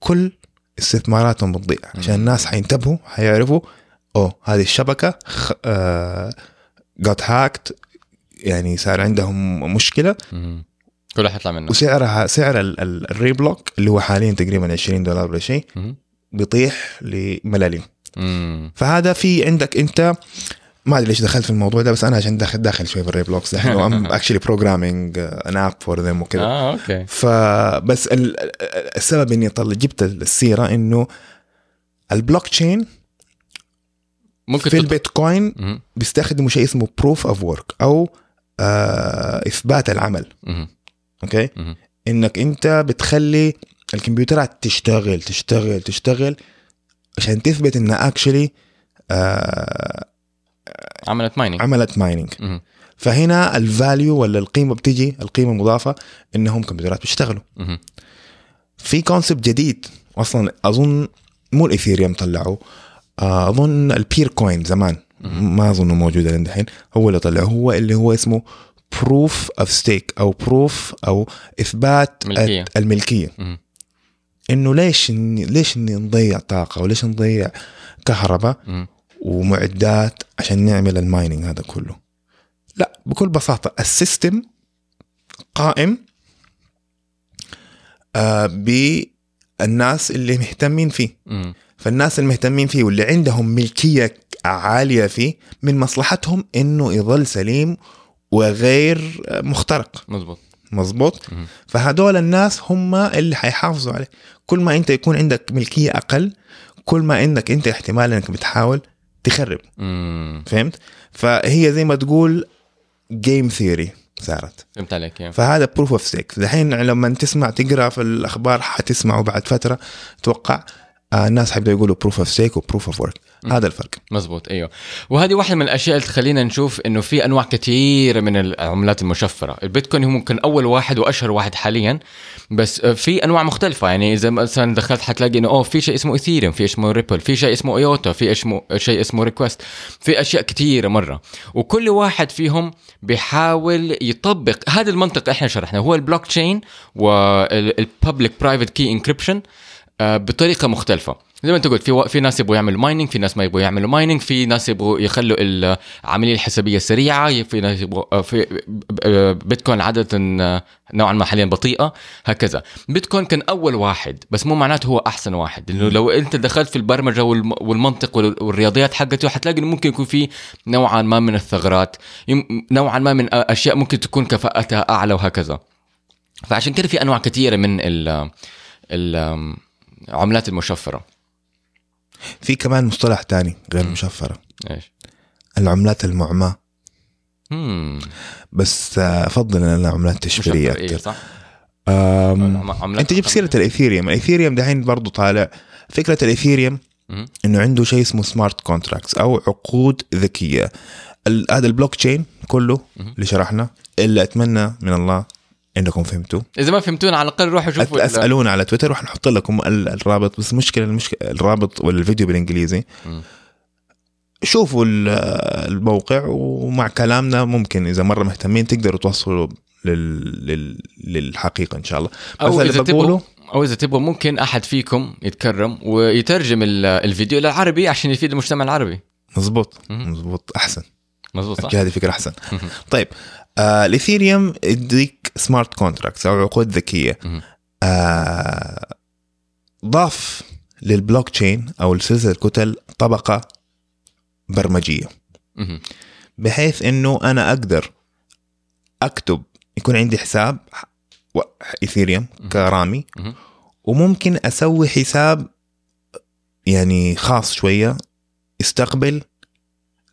كل استثماراتهم بتضيع عشان مم. الناس حينتبهوا حيعرفوا oh هذه الشبكة خ... آه... got hacked يعني صار عندهم مشكلة مهم. كله حيطلع منه وسعرها سعر ال- ال- ال RaiBlock اللي هو حاليا تقريبا 20 دولار ولا شيء. بيطيح لملاليم مم. فهذا في عندك أنت ما أدري ليش دخلت في الموضوع ده بس أنا عشان داخل داخل شوي في ال RaiBlocks دحين I'm actually programming an app for them وكذا آه okay فبس ال- ال- السبب إني طل جبت السيرة إنه البلوك تشين ممكن في البيتكوين. بيستخدموا شيء اسمه proof of work أو آه إثبات العمل. okay. إنك أنت بتخلي الكمبيوترات تشتغل تشتغل تشتغل عشان تثبت انها actually آه عملت mining عملت mining. فهنا ال value ولا القيمة بتجي القيمة المضافة إنهم كمبيوترات بيشتغلوا. في concept جديد أصلا أظن مو ال Ethereum طلعوه آه، أظن ال Peercoin زمان ما أظنه موجود لين دحين هو اللي طلعه هو اللي هو اسمه proof of stake أو proof أو إثبات ملكية. الملكية. إنه ليش ليش نضيع طاقة وليش نضيع كهرباء. ومعدات عشان نعمل ال mining هذا كله. لا بكل بساطة ال system قائم آه بالناس اللي مهتمين فيه. فالناس المهتمين فيه واللي عندهم ملكية عالية فيه من مصلحتهم إنه يظل سليم وغير آه، مخترق. مزبوط مظبوط. فهدول الناس هم اللي حيحافظوا عليه. كل ما أنت يكون عندك ملكية أقل كل ما انك أنت احتمال إنك بتحاول تخرب مم. فهمت فهي زي ما تقول game theory صارت فهمت عليك يا. فهذا proof of stake دحين لما تسمع تقرأ في الأخبار حتسمعوا بعد فترة أتوقع الناس حيبدأوا يقولوا proof of stake و proof of work هذا الفرق. مزبوط أيوه. وهذه واحدة من الأشياء اللي تخلينا نشوف إنه في أنواع كثيره من العملات المشفرة. البيتكوين هو ممكن أول واحد وأشهر واحد حاليا بس في أنواع مختلفة. يعني إذا مثلا دخلت حتلاقي إنه oh في شيء اسمه Ethereum في اسمه Ripple في شيء اسمه IOTA في اسمه شيء اسمه Request في أشياء كثيره مرة. وكل واحد فيهم بيحاول يطبق هذا المنطق إحنا شرحناه هو ال blockchain وال public private key encryption بطريقة مختلفة. زي ما انت قلت في و... في ناس يبغوا يعملوا mining في ناس ما يبغوا يعملوا mining في ناس يبغوا يخلوا العملية الحسابية سريعة في ناس يبغوا في بيتكوين عادة نوعا ما حاليا بطيئة هكذا. بيتكوين كان أول واحد بس مو معناته هو أحسن واحد. لأنه لو أنت دخلت في البرمجة والم... والمنطق وال... والرياضيات حقته حتلاقي إنه ممكن يكون في نوعا ما من الثغرات. نوعا ما من أشياء ممكن تكون كفاءتها أعلى وهكذا. فعشان كده في أنواع كثيرة من ال العملات المشفرة. في كمان مصطلح تاني غير مشفرة. إيش؟ العملات المعماة. بس آه، أفضل إن العملات تشفيريه إيه أكتر. صح. أنت جبت سيرة الإيثيريوم. الإيثيريوم دحين برضو طالع. فكرة ال Ethereum. إنه عنده شيء اسمه smart contracts أو عقود ذكية. هذا البلوك تشين كله. اللي شرحنا اللي أتمنى من الله انكم فهمتوا؟ إذا ما فهمتونا على الأقل روحوا شوفوا ال- أسألونا على تويتر وحنحط لكم ال- الرابط بس المشكلة المشكلة الرابط ولا الفيديو بالإنجليزي. مم. شوفوا ال- الموقع ومع كلامنا ممكن إذا مرة مهتمين تقدروا توصلوا لل... لل... للحقيقة إن شاء الله. أو إذا تبغوا أو إذا تبغوا ممكن أحد فيكم يتكرم ويترجم ال- الفيديو للعربي عشان يفيد المجتمع العربي. مزبوط. مزبوط أحسن. مزبوط صح. هذه فكرة أحسن. طيب آه ال Ethereum يديك smart contracts أو عقود ذكية. آه ضاف للبلوك تشين أو سلسله الكتل طبقة برمجية. بحيث إنه أنا أقدر أكتب يكون عندي حساب إيثيريوم كرامي. وممكن أسوي حساب يعني خاص شوية يستقبل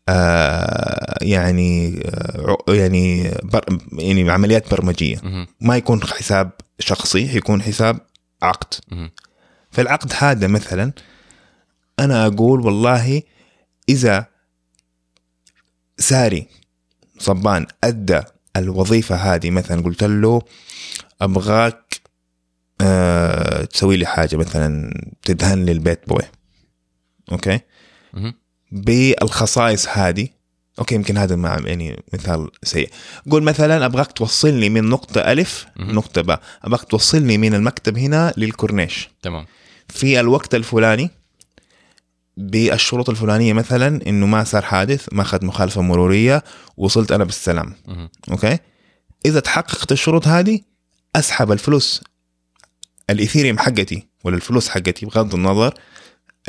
آه يعني آه يعني بر يعني عمليات برمجية. ما يكون حساب شخصي يكون حساب عقد. فالعقد هذا مثلا أنا أقول والله إذا ساري صبان أدى الوظيفة هذه مثلا قلت له أبغاك أه تسوي لي حاجة مثلا تدهن لي البيت بوي أوكي. بالخصائص هذه. أوكي يمكن هذا مع يعني مثال سيء. قول مثلا أبغاك توصلني من نقطة ألف. نقطة باء. أبغاك توصلني من المكتب هنا للكورنيش. تمام. في الوقت الفلاني بالشروط الفلانية مثلا إنه ما صار حادث ما أخذ مخالفة مرورية وصلت أنا بالسلام. أوكي؟ إذا تحققت الشروط هذه أسحب الفلوس الإيثيريوم حقتي ولا الفلوس حقتي بغض النظر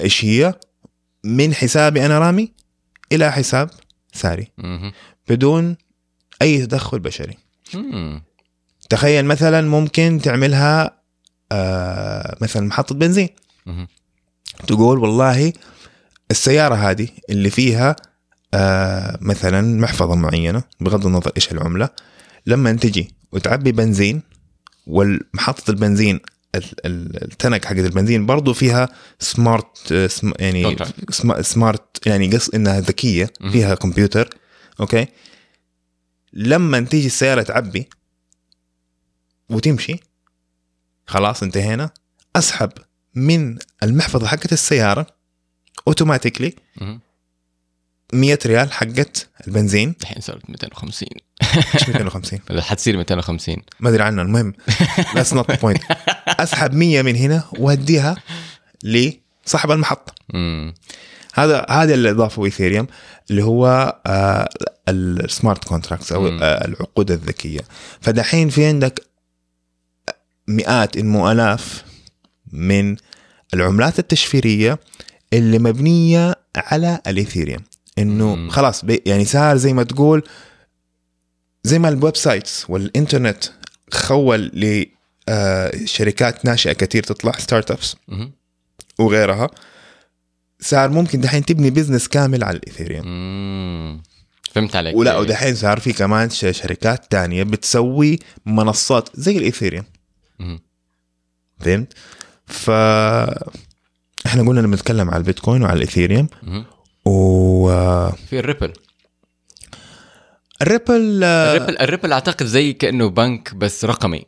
إيش هي من حسابي أنا رامي إلى حساب ساري. بدون أي تدخل بشري. تخيل مثلا ممكن تعملها آه مثلا محطة بنزين. تقول والله السيارة هذه اللي فيها آه مثلا محفظة معينة بغض النظر إيش العملة لما تجي وتعبي بنزين والمحطة البنزين ال- ال- التنك حقت البنزين برضو فيها سمارت آه، يعني سمارت يعني قص إنها ذكية مهم. فيها كمبيوتر أوكي لما تيجي السيارة تعبي وتمشي خلاص انتهينا أسحب من المحفظة حقت السيارة automatically مهم. 100 ريال حقت البنزين. الحين صارت 250 إيش 250 ولا حتصير 250 ما أدري عنها المهم not the point. (laughs) أسحب 100 من هنا وأديها لصاحب المحطة مم. هذا هذا اللي إضافه إيثيريوم اللي هو آه ال smart contracts أو. آه العقود الذكية فدحين في عندك مئات إن مو آلاف من العملات التشفيرية اللي مبنية على الإيثيريوم إنه. خلاص يعني صار زي ما تقول زي ما ال websites والإنترنت خول لشركات ناشئة كثير تطلع startups. وغيرها صار ممكن دحين تبني بزنس كامل على الايثيريوم. فهمت عليك ولا ودحين صار في كمان شركات تانية بتسوي منصات زي الايثيريوم. فهمت؟ ف إحنا قلنا لما نتكلم على البيتكوين وعلى الايثيريوم. و في الريبل الريبل الريبل الريبل أعتقد زي كأنه بنك بس رقمي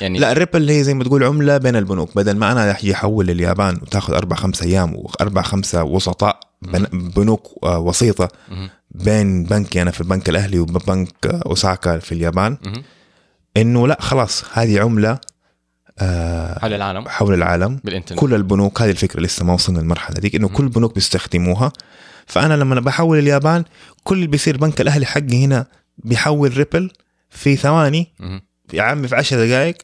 يعني لا الريبل هي زي ما تقول عملة بين البنوك. بدل ما أنا أجي احول لليابان وتاخذ أربع خمس أيام وأربع خمسة وسطاء بن- بنوك آه، وسيطة. بين بنكي أنا في البنك الأهلي وبنك آه، أوساكا في اليابان. إنه لا خلاص هذه عملة آه، حول العالم. حول العالم. بالإنترنت. كل البنوك هذه الفكرة لسه ما وصلنا للمرحلة ديك إنه كل البنوك بيستخدموها. فأنا لما بحول اليابان كل اللي بيصير بنك الأهلي حقي هنا بيحول ريبل في ثواني. يا عمي في 10 دقائق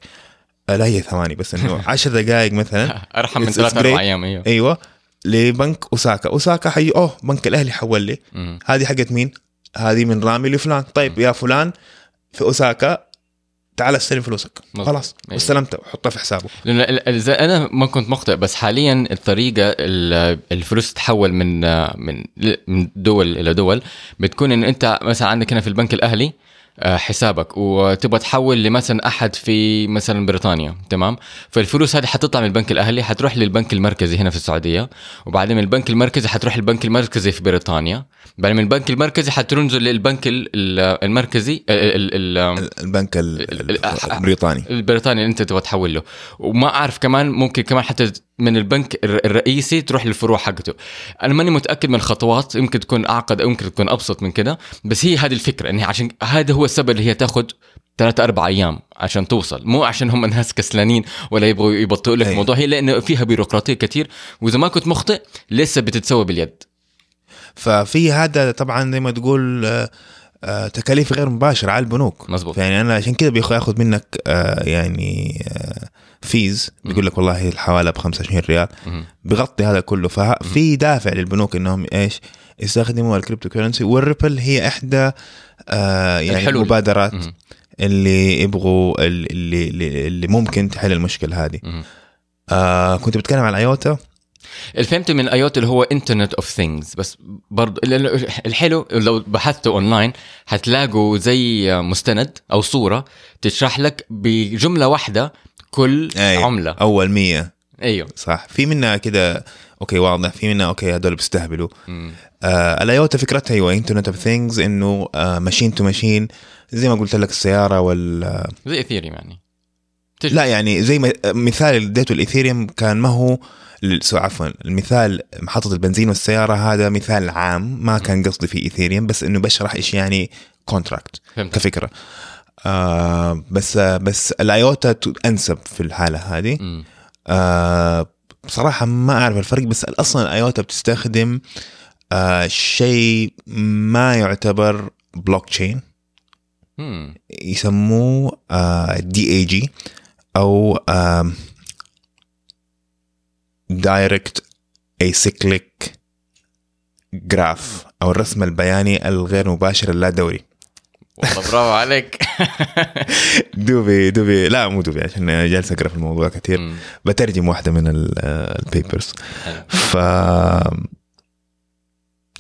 آه، لا هي ثواني بس إنه (laughs) 10 دقائق مثلا أرحم من ثلاث أربع. أيام أيوه أيوه لبنك أوساكا أوساكا حي أوه بنك الأهلي حول لي. هذه حقت مين؟ هذه من رامي لفلان طيب يا فلان في أوساكا تعال استلم فلوسك مظبوط. خلاص. واستلمتها وحطها في حسابه أنا ما كنت مقطع بس حاليا الطريقة ال- الفلوس تتحول من من من دول إلى دول بتكون إن أنت مثلا عندك هنا في البنك الأهلي آه، حسابك. وتبغى تحول لمثلا أحد في مثلا بريطانيا تمام؟ فالفلوس هذه حتطلع من البنك الأهلي حتروح للبنك المركزي هنا في السعودية. وبعدين من البنك المركزي حتروح للبنك المركزي في بريطانيا. بعدين من البنك المركزي حتنزل للبنك ال- ال- المركزي ال- ال- ال- البنك ال- ال- ال- البريطاني. البريطاني اللي أنت تبغى تحول له وما أعرف كمان ممكن كمان حتى من البنك الر- الرئيسي تروح للفروع حقته. أنا ماني متأكد من الخطوات يمكن تكون أعقد أو يمكن تكون أبسط من كده بس هي هذه الفكرة انها عشان هذا هو السبب اللي هي تاخذ ثلاثة أربع أيام عشان توصل. مو عشان هم ناس كسلانين ولا يبغوا يبطئوا لك أيوة. الموضوع هي لأنه فيها بيروقراطية كتير وإذا ما كنت مخطئ لسه بتتسوى باليد. ففي هذا طبعا زي ما تقول آه، تكاليف غير مباشرة على البنوك مزبوط. يعني أنا عشان كذا بياخذ منك آه، يعني آه، fees بيقول لك والله الحواله ب 25 ريال. بغطي هذا كله ففي دافع للبنوك إنهم إيش يستخدموا ال cryptocurrency والريبل هي إحدى آه يعني الحلول. المبادرات. اللي يبغوا اللي اللي, اللي ممكن تحل المشكلة هذه. آه كنت بتكلم عن ايوتا اللي فهمته من ايوتا اللي هو انترنت اوف ثينجز بس برضه الحلو لو بحثته اونلاين حتلاقوا زي مستند أو صورة تشرح لك بجملة واحدة كل أي. عملة. أول مية. أيوه. صح. في منها كده أوكي واضح. في منها أوكي هذول بيستهبلوا. آه الايوتا فكرتها أيوه internet of things إنه machine to machine زي ما قلت لك السيارة وال زي اثيريوم يعني. لا يعني زي ما مثال اللي اديته الايثيريوم كان ما هو عفوا المثال محطة البنزين والسيارة هذا مثال عام ما كان قصدي في ايثيريوم بس إنه بشرح إيش يعني contract كفكرة آه بس آه بس الايوتا أنسب في الحالة هذه. آه بصراحة ما أعرف الفرق بس أصلا الأيوتا بتستخدم آه شيء ما يعتبر بلوك تشين. يسموه DAG أو directed acyclic graph أو الرسم البياني الغير مباشر اللا دوري. والله برافو عليك. (laughs) دوبي دوبي. لا مو دوبي عشان جالس أقرأ في الموضوع كثير. مم. بترجم واحدة من ال papers حلو. ف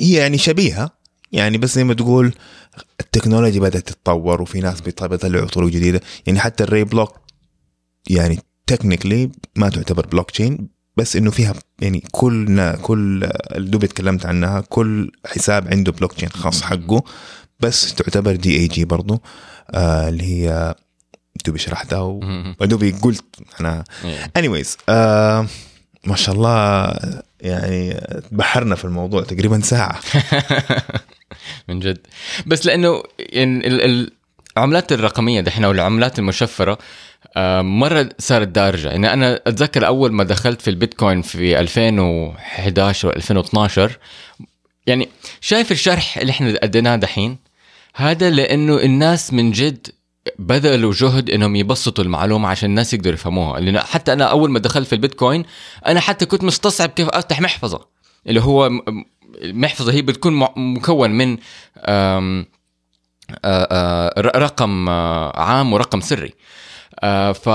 هي يعني شبيهة. يعني بس زي ما تقول التكنولوجيا بدأت تتطور وفي ناس بيط- بيطلعوا طرق جديدة. يعني حتى الري block يعني technically ما تعتبر بلوك تشين بس إنه فيها يعني كل كل الدوبي تكلمت عنها كل حساب عنده بلوك تشين خاص حقه. بس تعتبر DAG برضه آه اللي هي دوبي شرحتها. ودوبي قلت أنا. anyways آه ما شاء الله يعني بحرنا في الموضوع تقريبا ساعة. (laughs) من جد. بس لأنه يعني ال- ال- العملات الرقمية دحين أو العملات المشفرة آه، مرة صارت دارجة. يعني أنا أتذكر أول ما دخلت في البيتكوين في 2011 و 2012 يعني شايف الشرح اللي إحنا أديناه دحين؟ هذا لأنه الناس من جد بذلوا جهد إنهم يبسطوا المعلومة عشان الناس يقدروا يفهموها. لأن حتى أنا أول ما دخلت في البيتكوين أنا حتى كنت مستصعب كيف أفتح محفظة. اللي هو المحفظة هي بتكون مكون من رقم عام ورقم سري. ف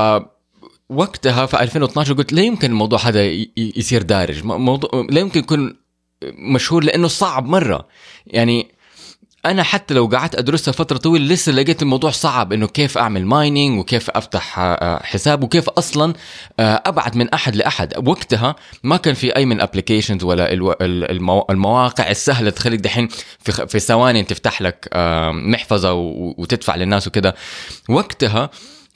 وقتها في 2012 قلت لا يمكن الموضوع هذا يصير دارج. موضوع لا يمكن يكون مشهور لأنه صعب مرة. يعني أنا حتى لو قعدت أدرسها فترة طويلة لسه لقيت الموضوع صعب إنه كيف أعمل mining وكيف أفتح آه، حساب وكيف أصلا آه، أبعد من أحد لأحد. وقتها ما كان في أي من applications ولا المواقع السهلة تخليك دحين في ثواني تفتح لك آه، محفظة وتدفع للناس وكذا وقتها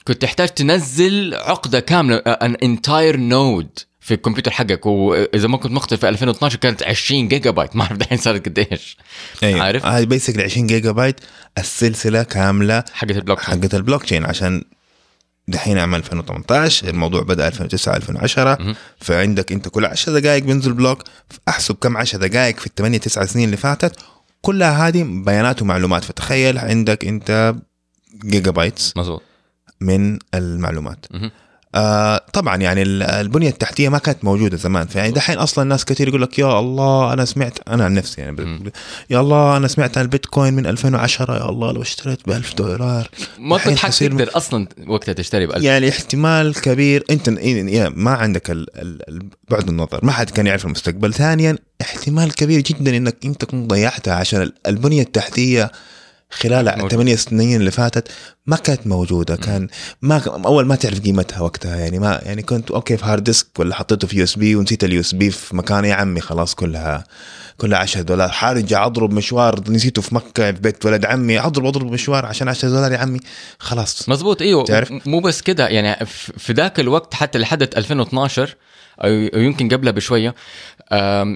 كنت تحتاج تنزل عقدة كاملة an entire node في الكمبيوتر حقك. وإذا ما كنت مخطئ في 2012 كانت 20 جيجا بايت (laughs) ما أعرف دحين صارت قديش. أيوة. عارف؟ هذه basically 20 جيجا بايت السلسلة كاملة حقت البلوك تشين. حقت البلوك تشين. عشان دحين عام 2018 الموضوع بدأ 2009 2010 مهم. فعندك أنت كل 10 دقائق بينزل block. أحسب كم 10 دقائق في الثمانية تسعة سنين اللي فاتت. كلها هذه بيانات ومعلومات. فتخيل عندك أنت gigabytes مظبوط. من المعلومات. آه طبعا يعني ال- البنية التحتية ما كانت موجودة زمان. فيعني دحين أصلا ناس كثير يقول لك يا الله أنا سمعت أنا عن نفسي يعني. ب- يا الله أنا سمعت عن البيتكوين من 2010 يا الله لو اشتريت ب 1000 دولار. ما كنت حتقدر أصلا وقتها تشتري بألف. يعني احتمال كبير. أنت ما عندك ال- ال- ال- بعد النظر. ما حد كان يعرف المستقبل. ثانيا احتمال كبير جدا انك انت تكون ضيعتها عشان ال- البنية التحتية خلال. الثمانية سنين اللي فاتت ما كانت موجودة. كان ما أول ما تعرف قيمتها وقتها. يعني ما يعني كنت okay في hard disk ولا حطيته في USB ونسيت ال USB في مكان. يا عمي خلاص كلها كلها 10 دولار. حارجع أضرب مشوار نسيته في مكة في بيت ولد عمي. أضرب أضرب مشوار عشان 10 دولار يا عمي. خلاص. مزبوط إيوه. تعرف؟ مو بس كده. يعني في ذاك الوقت حتى لحد 2012 أو أو يمكن قبلها بشوية أم،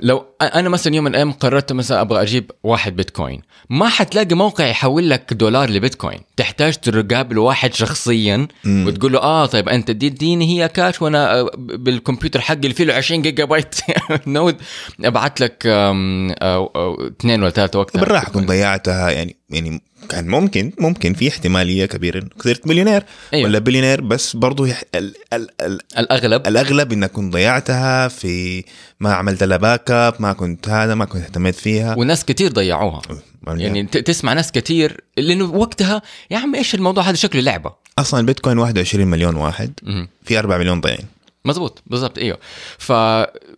لو أنا مثلا يوم من الأيام قررت مثلا أبغى أجيب واحد بيتكوين. ما حتلاقي موقع يحول لك دولار لبيتكوين. تحتاج تقابل واحد شخصيا وتقول له آه طيب أنت دي اديني هي كاش وأنا بالكمبيوتر حقي اللي فيه له 20 جيجا بايت. (laughs) نود أبعت لك اثنين ولا ثلاثة وقتها. بالراحة كنت ضيعتها يعني يعني كان ممكن ممكن في احتمالية كبيرة انك صرت مليونير أيوة. ولا بليونير بس برضه يح... ال... ال... ال... الأغلب. الأغلب إنك كنت ضيعتها في ما عملت لها backup ما كنت هذا ما كنت اهتميت فيها. وناس كتير ضيعوها. يعني ت- تسمع ناس كتير لأنه وقتها يا عم إيش الموضوع؟ هذا شكله لعبة. أصلا البيتكوين 21 مليون واحد. في 4 مليون ضايعين. مزبوط بالضبط إيوه.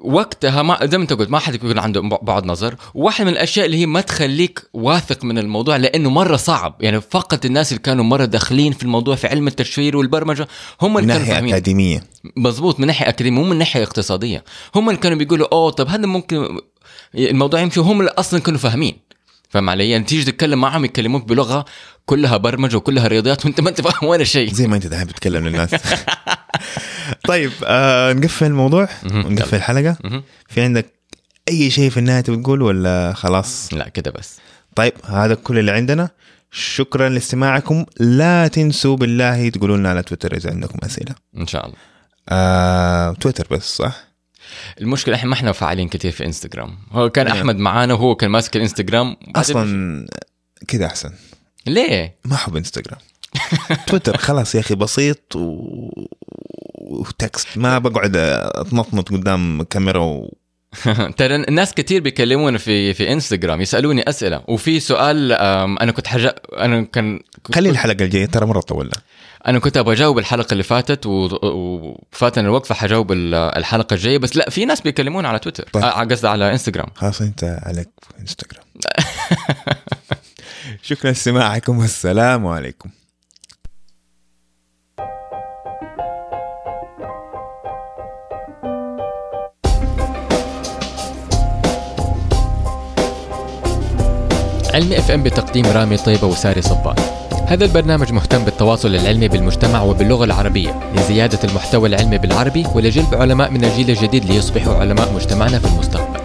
فوقتها ما زي ما انت قلت ما حد يكون عنده بعد نظر. واحد من الأشياء اللي هي ما تخليك واثق من الموضوع لأنه مرة صعب. يعني فقط الناس اللي كانوا مرة داخلين في الموضوع في علم التشفير والبرمجة هم اللي كانوا ناحية فاهمين. أكاديمية. مزبوط من ناحية أكاديمية مو من ناحية اقتصادية. هم اللي كانوا بيقولوا أوه طب هذا ممكن الموضوع يمشي. هم اللي أصلا كانوا فاهمين. فاهم علي؟ يعني تيجي تتكلم معهم يكلموك بلغة كلها برمجة وكلها رياضيات وانت ما انت فاهم ولا شيء. زي ما انت دحين بتتكلم للناس. طيب آه نقفل الموضوع. ونقفل الحلقة. في عندك أي شيء في النهاية تبي تقول ولا خلاص؟ لا كده بس. طيب هذا كل اللي عندنا. شكرا لاستماعكم. لا تنسوا بالله تقولوا لنا على تويتر إذا عندكم أسئلة. إن شاء الله. آه، تويتر بس صح؟ المشكلة إحنا ما إحنا فاعلين كثير في إنستغرام. هو كان أيوة. أحمد معانا وهو كان ماسك الإنستغرام. أصلا كده أحسن. ليه؟ ما أحب إنستغرام. تويتر خلاص يا أخي بسيط و... و text ما بقعد أتنطنط قدام كاميرا و... (laughs) ترى الناس كتير بيكلمونا في في إنستغرام يسألوني أسئلة. وفي سؤال أنا كنت حاجة أنا كان خلي الحلقة الجاية ترى مرة طولنا. أنا كنت أبغى أجاوب الحلقة اللي فاتت و- وفاتنا الوقت فحجاوب ال- الحلقة الجاية. بس لا في ناس بيكلمونا على تويتر. طيب. آه، قصدي على إنستغرام. خلاص أنت عليك إنستغرام. (laughs) شكرا لاستماعكم والسلام عليكم. علمي FM بتقديم رامي طيبة وساري صبان. هذا البرنامج مهتم بالتواصل العلمي بالمجتمع وباللغة العربية لزيادة المحتوى العلمي بالعربي ولجلب علماء من الجيل الجديد ليصبحوا علماء مجتمعنا في المستقبل.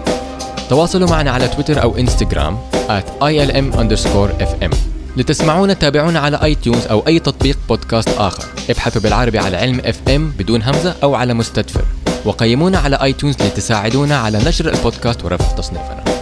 تواصلوا معنا على تويتر أو إنستغرام at ilm underscore fm لتسمعونا تابعونا على اي تيونز أو أي تطبيق بودكاست آخر. ابحثوا بالعربي على علم FM بدون همزة أو على mstdfr. وقيمونا على اي تيونز لتساعدونا على نشر البودكاست ورفع تصنيفنا.